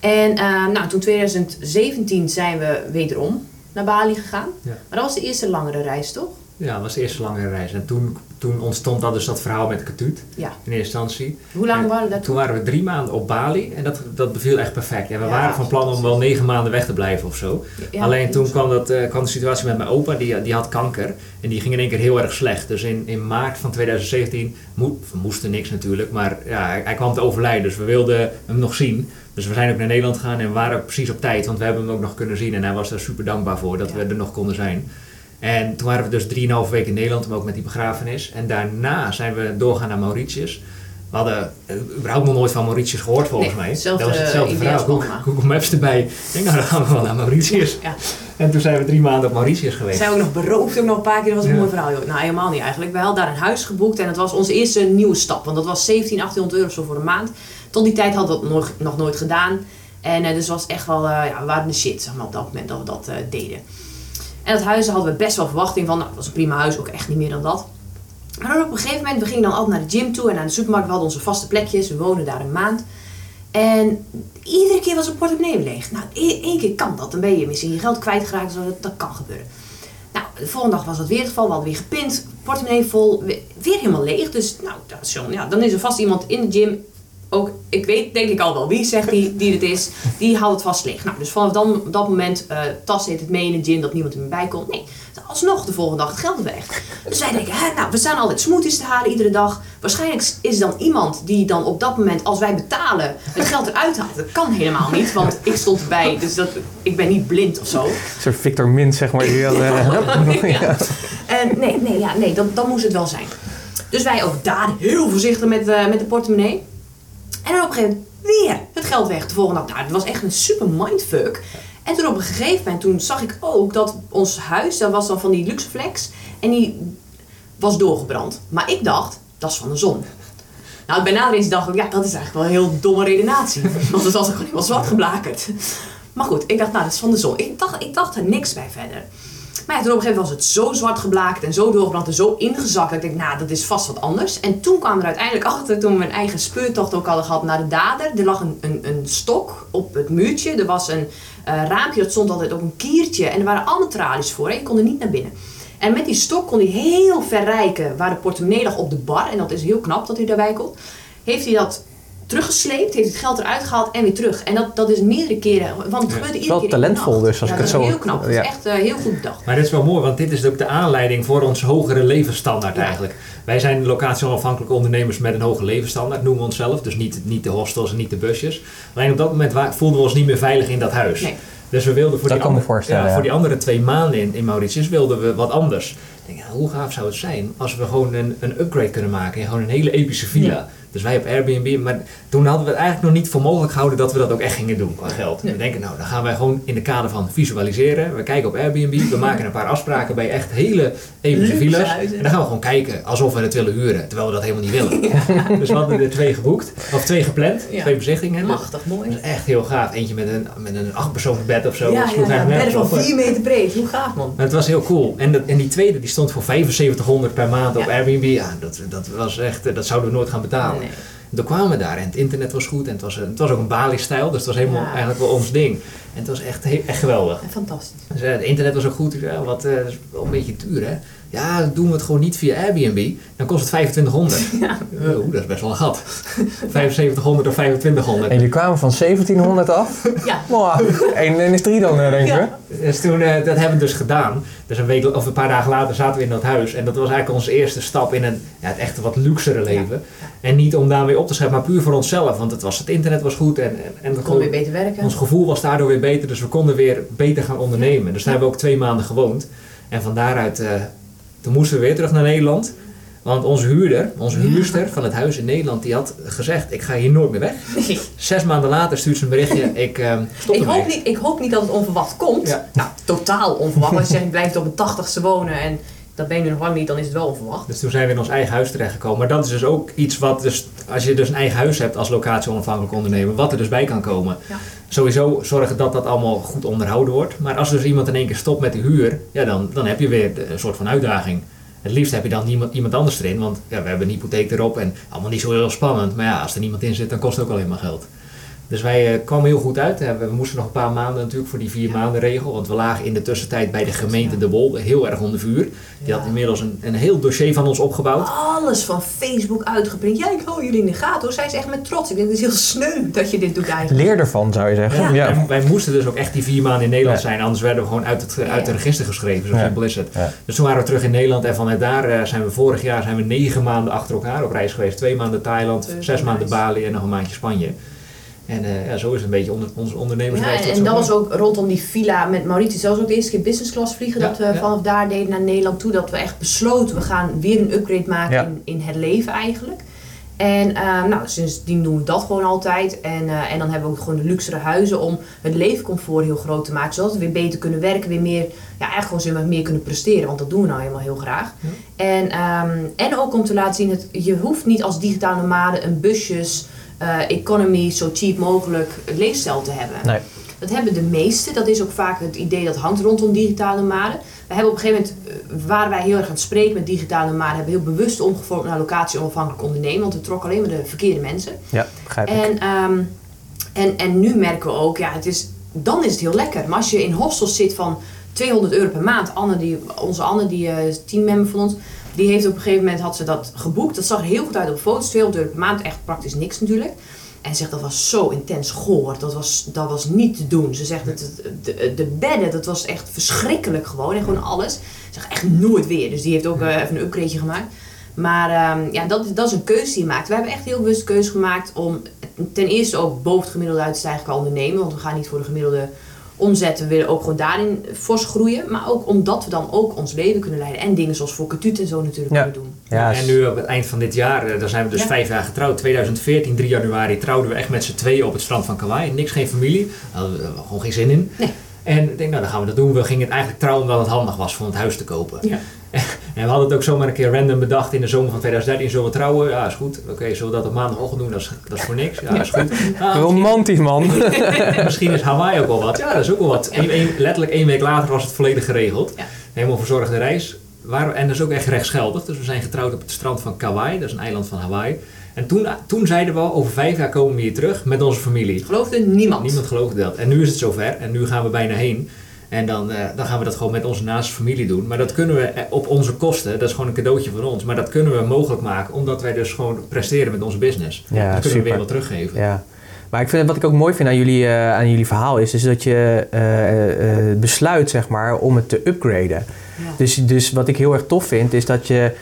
En eh, nou, toen 2017 zijn we wederom naar Bali gegaan. Ja. Maar dat was de eerste langere reis, toch? Ja, dat was de eerste langere reis. En toen, toen ontstond dat dus dat verhaal met Katut Ja. in eerste instantie. Hoe lang En waren we daar Toen waren we drie maanden op Bali en dat, dat beviel echt perfect. En we Ja, waren van plan om wel negen maanden weg te blijven of zo. Ja, Alleen toen kwam, dat, eh, kwam de situatie met mijn opa, die, die had kanker. En die ging in één keer heel erg slecht. Dus in, in maart van 2017, mo we moesten niks natuurlijk, maar ja, hij, hij kwam te overlijden. Dus we wilden hem nog zien. Dus we zijn ook naar Nederland gegaan en waren ook precies op tijd. Want we hebben hem ook nog kunnen zien en hij was daar super dankbaar voor dat Ja. we er nog konden zijn. En toen waren we dus drieënhalve weken in Nederland, maar ook met die begrafenis. En daarna zijn we doorgaan naar Mauritius. We hadden eh, überhaupt nog nooit van Mauritius gehoord volgens Nee, mij. dat was hetzelfde verhaal. Google, Maps erbij. Ik denk, nou dan gaan we wel naar Mauritius. Ja. En toen zijn we drie maanden op Mauritius geweest. Zijn we ook nog beroofd ook nog een paar keer. Dat was een Ja. mooi verhaal. joh. Nou, helemaal niet eigenlijk. We hadden daar een huis geboekt en dat was onze eerste nieuwe stap. Want dat was 17, 1800 euro zo voor een maand. Tot die tijd hadden we dat nog, nog nooit gedaan. En eh, dus was echt wel, eh, ja, we waren de shit zeg maar, op dat moment dat we dat eh, deden. En dat huis hadden we best wel verwachting van. Nou, het was een prima huis, ook echt niet meer dan dat. Maar dan op een gegeven moment, we gingen dan altijd naar de gym toe en naar de supermarkt. We hadden onze vaste plekjes, we woonden daar een maand. En iedere keer was het portemonnee leeg. Nou, e- één keer kan dat. Dan ben je misschien je geld kwijtgeraakt. Zo, dat, dat kan gebeuren. Nou, de volgende dag was dat weer het geval. We hadden weer gepind, portemonnee vol, we- weer helemaal leeg. Dus nou, dat is John, ja, dan is er vast iemand in de gym. Ook, ik weet denk ik al wel wie zegt die, die het is. Die houdt het vast leeg. Nou, dus vanaf dan, op dat moment uh, tas deed het mee in de gym dat niemand er meer bij kon. Nee, alsnog de volgende dag het geld weg. Dus wij denken, hè, nou, we staan altijd smoothies te halen iedere dag. Waarschijnlijk is er dan iemand die dan op dat moment, als wij betalen, het geld eruit haalt. Dat kan helemaal niet, want ik stond erbij. Dus dat, ik ben niet blind of zo. Een soort Victor Mint, zeg maar. Die, ja. En nee, nee, ja, nee dat, dat moest het wel zijn. Dus wij ook daar heel voorzichtig met, uh, met de portemonnee. En dan op een gegeven moment weer het geld weg de volgende dag. Nou, het was echt een super mindfuck. En toen op een gegeven moment, toen zag ik ook dat ons huis, dat was dan van die Luxeflex. En die was doorgebrand. Maar ik dacht, dat is van de zon. Nou, bij nader dacht ik, ja, dat is eigenlijk wel een heel domme redenatie. Want het was gewoon helemaal zwart geblakerd. Maar goed, ik dacht, nou, dat is van de zon. Ik dacht, ik dacht er niks bij verder. Maar ja, op een gegeven moment was het zo zwart geblakerd en zo doorgebrand en zo ingezakt. Dat ik dacht, nou, dat is vast wat anders. En toen kwam er uiteindelijk achter, toen we een eigen speurtocht ook hadden gehad naar de dader. Er lag een, een, een stok op het muurtje. Er was een uh, raampje, dat stond altijd op een kiertje. En er waren allemaal tralies voor, hè? je kon er niet naar binnen. En met die stok kon hij heel ver rijken waar de portemonnee lag op de bar. En dat is heel knap dat hij daarbij komt. Heeft hij dat teruggesleept, heeft het geld eruit gehaald en weer terug. En dat, dat is meerdere keren, want het gebeurde iedere wel keer. talentvol dus, als ja, ik het dat zo... heel knap, dat ja. is echt uh, heel goed bedacht. Maar dit is wel mooi, want dit is ook de aanleiding voor ons hogere levensstandaard Ja. eigenlijk. Wij zijn locatie-onafhankelijke ondernemers met een hoge levensstandaard, noemen we onszelf. Dus niet, niet de hostels en niet de busjes. Alleen op dat moment voelden we ons niet meer veilig in dat huis. Nee. Dus we wilden voor, Dat die, andere, voorstellen, ja, ja. voor die andere twee maanden in, in Mauritius wilden we wat anders. Ik denk, ja, hoe gaaf zou het zijn als we gewoon een, een upgrade kunnen maken en gewoon een hele epische villa. Dus wij op Airbnb, maar toen hadden we het eigenlijk nog niet voor mogelijk gehouden dat we dat ook echt gingen doen qua geld. Nee. We denken, nou, dan gaan wij gewoon in de kader van visualiseren. We kijken op Airbnb, we maken een paar afspraken bij echt hele epische villa's. En dan gaan we gewoon kijken alsof we het willen huren, terwijl we dat helemaal niet willen. Dus we hadden er twee geboekt, of twee gepland, Ja. twee bezichtingen. Machtig mooi. Dat is echt heel gaaf. Eentje met een, met een achtpersoonsbed of zo. ja, Dat ja, van op. 4 meter breed. Hoe gaaf man. Maar het was heel cool. En, dat, en die tweede die stond voor 7500 per maand op. Airbnb. Ja, dat, dat was echt, eh, dat zouden we nooit gaan betalen. Nee. En toen kwamen we daar en het internet was goed en het was, het was ook een Bali-stijl, dus het was helemaal Ja. eigenlijk wel ons ding. En het was echt, echt geweldig. Fantastisch. Dus, het internet was ook goed. Wat, wel een beetje duur hè. Ja, dan doen we het gewoon niet via Airbnb. Dan kost het 2500. Ja. Oh, dat is best wel een gat. 7500 of 2500. En jullie kwamen van 1700 af? Ja. Wow, 1 en is 3 dan, eh, denk ik. Ja. Dus toen, eh, dat hebben we dus gedaan. Dus een week of een paar dagen later zaten we in dat huis. En dat was eigenlijk onze eerste stap in een, ja, het echte wat luxere leven. En niet om daarmee op te schrijven, maar puur voor onszelf. Want het, was, het internet was goed en, en, en We konden weer beter werken. ons gevoel was daardoor weer beter. Dus we konden weer beter gaan ondernemen. Dus daar hebben we ook twee maanden gewoond. En van daaruit, eh, toen moesten we weer terug naar Nederland. Want onze huurder, onze huurster van het huis in Nederland, die had gezegd, ik ga hier nooit meer weg. Nee. Zes maanden later stuurt ze een berichtje, ik eh, stop Ik hoop, niet, ik hoop niet dat het onverwacht komt. Ja. Nou, totaal onverwacht. Als je zegt, ik blijf op een tachtigste wonen en dat ben je nu nog lang niet, dan is het wel onverwacht. Dus toen zijn we in ons eigen huis terechtgekomen. Maar dat is dus ook iets wat, dus, als je dus een eigen huis hebt als locatie onafhankelijk ondernemer, wat er dus bij kan komen. Ja. Sowieso zorgen dat dat allemaal goed onderhouden wordt. Maar als dus iemand in één keer stopt met de huur, ja, dan, dan heb je weer een soort van uitdaging. Het liefst heb je dan niemand, iemand anders erin, want ja, we hebben een hypotheek erop en allemaal niet zo heel spannend. Maar ja, als er niemand in zit, dan kost het ook alleen maar geld. Dus wij eh, kwamen heel goed uit. We moesten nog een paar maanden natuurlijk voor die vier maanden regel. Want we lagen in de tussentijd bij de gemeente Ja. De Wol heel erg onder vuur. Die Ja. had inmiddels een, een heel dossier van ons opgebouwd. Alles van Facebook uitgeprint. Ja, ik hou jullie in de gaten hoor. Zij is echt met trots. Ik denk, het is heel sneu dat je dit doet eigenlijk. Leer ervan, zou je zeggen. Ja. Wij moesten dus ook echt die vier maanden in Nederland Ja. zijn, anders werden we gewoon uit het, uit het register geschreven. Zo Ja. simpel is het. Ja. Dus toen waren we terug in Nederland en vanuit daar eh, zijn we vorig jaar zijn we negen maanden achter elkaar op reis geweest. Twee maanden Thailand, zes maanden. Bali en nog een maandje Spanje. En eh, ja, zo is het een beetje onder, onze Ja, ondernemersreis. en, en dat was ook rondom die villa met Mauritius. Dat was ook de eerste keer business class vliegen. Ja, dat we ja. vanaf daar deden naar Nederland toe. Dat we echt besloten, we gaan weer een upgrade maken Ja. in, in het leven eigenlijk. En eh, nou, sindsdien doen we dat gewoon altijd. En, eh, en dan hebben we ook gewoon de luxere huizen om het leefcomfort heel groot te maken. Zodat we weer beter kunnen werken, weer meer, ja, eigenlijk gewoon zeg maar, meer kunnen presteren. Want dat doen we nou helemaal heel graag. Ja. En, ehm, en ook om te laten zien, dat je hoeft niet als digitale nomade een busjes, economy, zo cheap mogelijk leefstijl te hebben. Nee. Dat hebben de meesten. Dat is ook vaak het idee dat hangt rondom digitale nomaden. We hebben op een gegeven moment, eh, waren wij heel erg aan het spreken met digitale nomaden, hebben we heel bewust omgevormd naar locatie onafhankelijk ondernemen, want we trokken alleen maar de verkeerde mensen. Ja, begrijp ik. En, ehm, en, en nu merken we ook, ja, het is, dan is het heel lekker. Maar als je in hostels zit van 200 euro per maand, Anne, die, onze Anne, die eh, is teammember van ons, die heeft op een gegeven moment had ze dat geboekt. Dat zag er heel goed uit op foto's, 200 euro per maand, echt praktisch niks natuurlijk. En zegt dat was zo intens goor, dat was, dat was niet te doen. Ze zegt dat de, de bedden, dat was echt verschrikkelijk gewoon en gewoon alles. Ze zegt echt nooit weer, dus die heeft ook eh, even een upgradeje gemaakt. Maar ehm, ja, dat, dat is een keuze die je maakt. We hebben echt heel bewust keuze gemaakt om ten eerste ook boven het gemiddelde uit te stijgen qua ondernemen. Want we gaan niet voor de gemiddelde omzet. We willen ook gewoon daarin fors groeien. Maar ook omdat we dan ook ons leven kunnen leiden. En dingen zoals voor Katut en zo natuurlijk Ja. kunnen doen. Ja, en nu op het eind van dit jaar, eh, dan zijn we dus Ja. vijf jaar getrouwd. 2014, 3 januari, trouwden we echt met z'n tweeën op het strand van Kauai. Niks, geen familie. Daar hadden we eh, gewoon geen zin in. Nee. En ik denk, nou dan gaan we dat doen. We gingen het eigenlijk trouwen omdat het handig was om het huis te kopen. Ja. En we hadden het ook zomaar een keer random bedacht in de zomer van 2013. Zullen we trouwen? Ja, is goed. Oké, zullen we dat op maandagochtend doen? Dat is, dat is voor niks. Ja, is goed. Ah, Romantisch, man. Misschien is Hawaii ook wel wat. Ja, dat is ook wel wat. Eén- één- letterlijk één week later was het volledig geregeld. Helemaal verzorgde reis. Waar, en dat is ook echt rechtsgeldig. Dus we zijn getrouwd op het strand van Kauai. Dat is een eiland van Hawaii. En toen, toen zeiden we al, over vijf jaar komen we hier terug met onze familie. Geloofde niemand. Niemand geloofde dat. En nu is het zover. En nu gaan we bijna heen. En dan, eh, dan gaan we dat gewoon met onze naaste familie doen. Maar dat kunnen we eh, op onze kosten. Dat is gewoon een cadeautje van ons. Maar dat kunnen we mogelijk maken. Omdat wij dus gewoon presteren met onze business. Ja, dat kunnen we weer wat teruggeven. Ja. Maar ik vind, wat ik ook mooi vind aan jullie, eh, aan jullie verhaal is, is dat je eh, eh, besluit zeg maar, om het te upgraden. Ja. Dus, dus wat ik heel erg tof vind, is dat je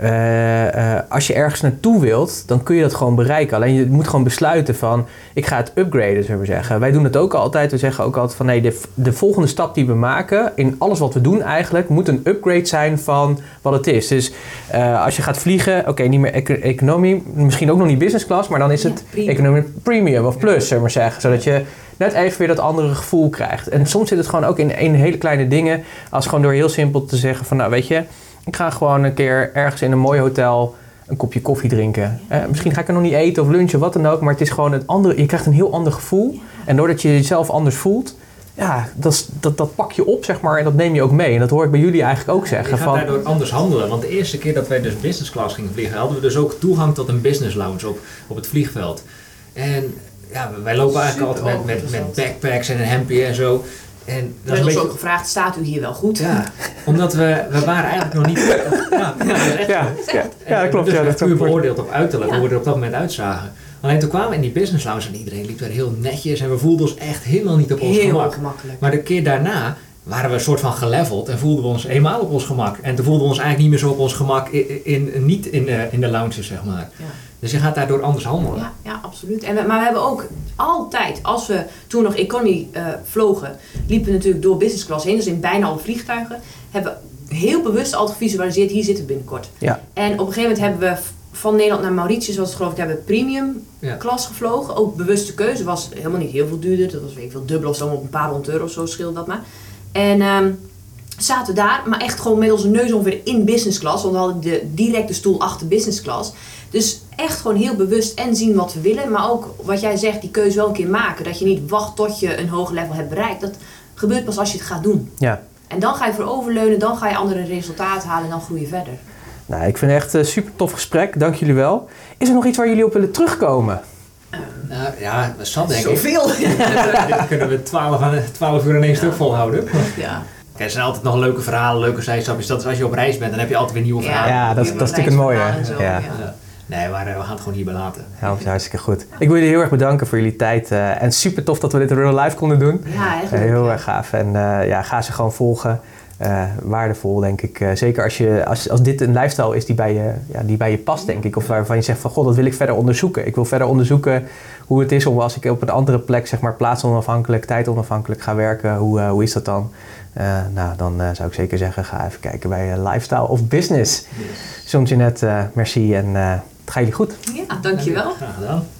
eh, eh, als je ergens naartoe wilt, dan kun je dat gewoon bereiken. Alleen je moet gewoon besluiten van, ik ga het upgraden, zullen we zeggen. Wij doen het ook altijd. We zeggen ook altijd van, nee, de, de volgende stap die we maken, in alles wat we doen eigenlijk, moet een upgrade zijn van wat het is. Dus uh, als je gaat vliegen, oké, niet meer ec economie, misschien ook nog niet business class, maar dan is het ja, economie premium of plus, zullen we zeggen. Zodat je net even weer dat andere gevoel krijgt. En soms zit het gewoon ook in, in hele kleine dingen, als gewoon door heel simpel te zeggen van, nou weet je, ik ga gewoon een keer ergens in een mooi hotel een kopje koffie drinken. Eh, misschien ga ik er nog niet eten of lunchen, wat dan ook. Maar het is gewoon een andere. Je krijgt een heel ander gevoel. En doordat je jezelf anders voelt, ja, dat, dat, dat pak je op, zeg maar. En dat neem je ook mee. En dat hoor ik bij jullie eigenlijk ook zeggen. Je gaat daardoor anders handelen. Want de eerste keer dat wij dus business class gingen vliegen, hadden we dus ook toegang tot een business lounge op, op het vliegveld. En ja, wij lopen eigenlijk altijd met, met, met backpacks en een hempje en zo. En dat is beetje... ook gevraagd, staat u hier wel goed? Ja, omdat we, we waren eigenlijk nog niet... Ja, ja, dat, echt, ja, ja, ja, dat klopt. Dus ja, dat puur beoordeeld op uiterlijk, hoe we er op dat moment uitzagen. Alleen toen kwamen we in die business lounge en iedereen liep daar heel netjes en we voelden ons echt helemaal niet op ons heel gemak. gemakkelijk. Maar de keer daarna waren we een soort van geleveld en voelden we ons eenmaal op ons gemak. En toen voelden we ons eigenlijk niet meer zo op ons gemak in, in, niet in de, in de lounges, zeg maar. Ja. Dus je gaat daardoor anders handelen. Ja, ja absoluut. En we, maar we hebben ook altijd, als we toen nog economy uh, vlogen, liepen we natuurlijk door business class heen. Dus in bijna alle vliegtuigen. Hebben we heel bewust altijd gevisualiseerd, hier zitten we binnenkort. Ja. En op een gegeven moment hebben we van Nederland naar Mauritius, was het geloof ik, hebben we premium ja. klas gevlogen. Ook bewuste keuze, was helemaal niet heel veel duurder. Dat was weet ik veel dubbel of zo, op een paar honderd euro of zo scheelde dat maar. En um, zaten we daar, maar echt gewoon met onze neus ongeveer in business class. Want we hadden de directe stoel achter business class. Dus echt gewoon heel bewust en zien wat we willen. Maar ook wat jij zegt, die keuze wel een keer maken. Dat je niet wacht tot je een hoog level hebt bereikt. Dat gebeurt pas als je het gaat doen. Ja. En dan ga je voor overleunen, dan ga je andere resultaten halen en dan groei je verder. Nou, ik vind het echt een super tof gesprek. Dank jullie wel. Is er nog iets waar jullie op willen terugkomen? Nou ja, dat zat denk Zoveel. ik. Zoveel! Dit kunnen we 12, uur in één ja. stuk volhouden. Ja. Kijk, er zijn altijd nog leuke verhalen, leuke zijstapjes. Dat is als je op reis bent, dan heb je altijd weer nieuwe verhalen. Ja, dat, dat is natuurlijk het mooie. Ja. Nee, maar we gaan het gewoon hierbij laten. Ja, hartstikke goed. Ik wil jullie heel erg bedanken voor jullie tijd. Uh, en super tof dat we dit in real life konden doen. Ja, echt. Uh, heel erg gaaf. En uh, ja, ga ze gewoon volgen. Waardevol, denk ik. zeker als, je, als, als dit een lifestyle is die bij, je, ja, die bij je past, denk ik. Of waarvan je zegt van, god, dat wil ik verder onderzoeken. Ik wil verder onderzoeken hoe het is om als ik op een andere plek, zeg maar, plaatsonafhankelijk, tijdonafhankelijk ga werken. Hoe, hoe is dat dan? Uh, nou, dan uh, zou ik zeker zeggen, ga even kijken bij uh, Lifestyle of Business. Yes. John Jeanette, merci en het gaat jullie goed. Ja, dankjewel. Graag gedaan.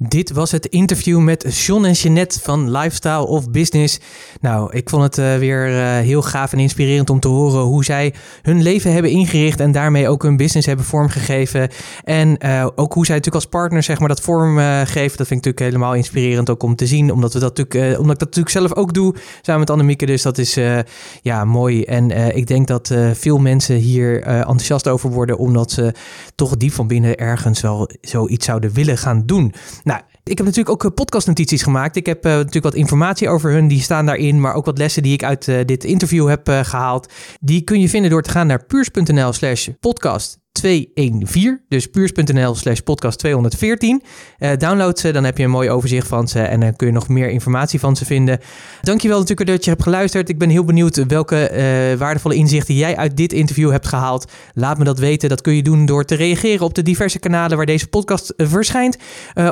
Dit was het interview met John en Jeanette van Lifestyle of Business. Nou, ik vond het uh, weer uh, heel gaaf en inspirerend om te horen hoe zij hun leven hebben ingericht en daarmee ook hun business hebben vormgegeven. En uh, ook hoe zij natuurlijk als partner zeg maar dat vormgeven. dat vind ik natuurlijk helemaal inspirerend ook om te zien, omdat, we dat natuurlijk, omdat ik dat natuurlijk zelf ook doe samen met Annemieke. Dus dat is ja, mooi. En ik denk dat veel mensen hier enthousiast over worden, omdat ze toch diep van binnen ergens wel zoiets zouden willen gaan doen. Ik heb natuurlijk ook podcastnotities gemaakt. Ik heb uh, natuurlijk wat informatie over hun, die staan daarin. Maar ook wat lessen die ik uit uh, dit interview heb gehaald. Die kun je vinden door te gaan naar puurs.nl slash podcast 214. Dus puurs.nl slash podcast 214. Uh, download ze, dan heb je een mooi overzicht van ze en dan kun je nog meer informatie van ze vinden. Dankjewel natuurlijk dat je hebt geluisterd. Ik ben heel benieuwd welke uh, waardevolle inzichten jij uit dit interview hebt gehaald. Laat me dat weten. Dat kun je doen door te reageren op de diverse kanalen waar deze podcast uh, verschijnt.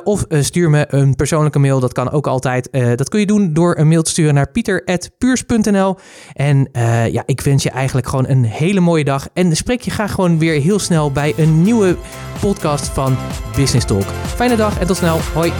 of stuur me een persoonlijke mail. Dat kan ook altijd. dat kun je doen door een mail te sturen naar pieter.puurs.nl. En ja, ik wens je eigenlijk gewoon een hele mooie dag. En spreek je graag gewoon weer heel bij een nieuwe podcast van Business Talk. Fijne dag en tot snel. Hoi.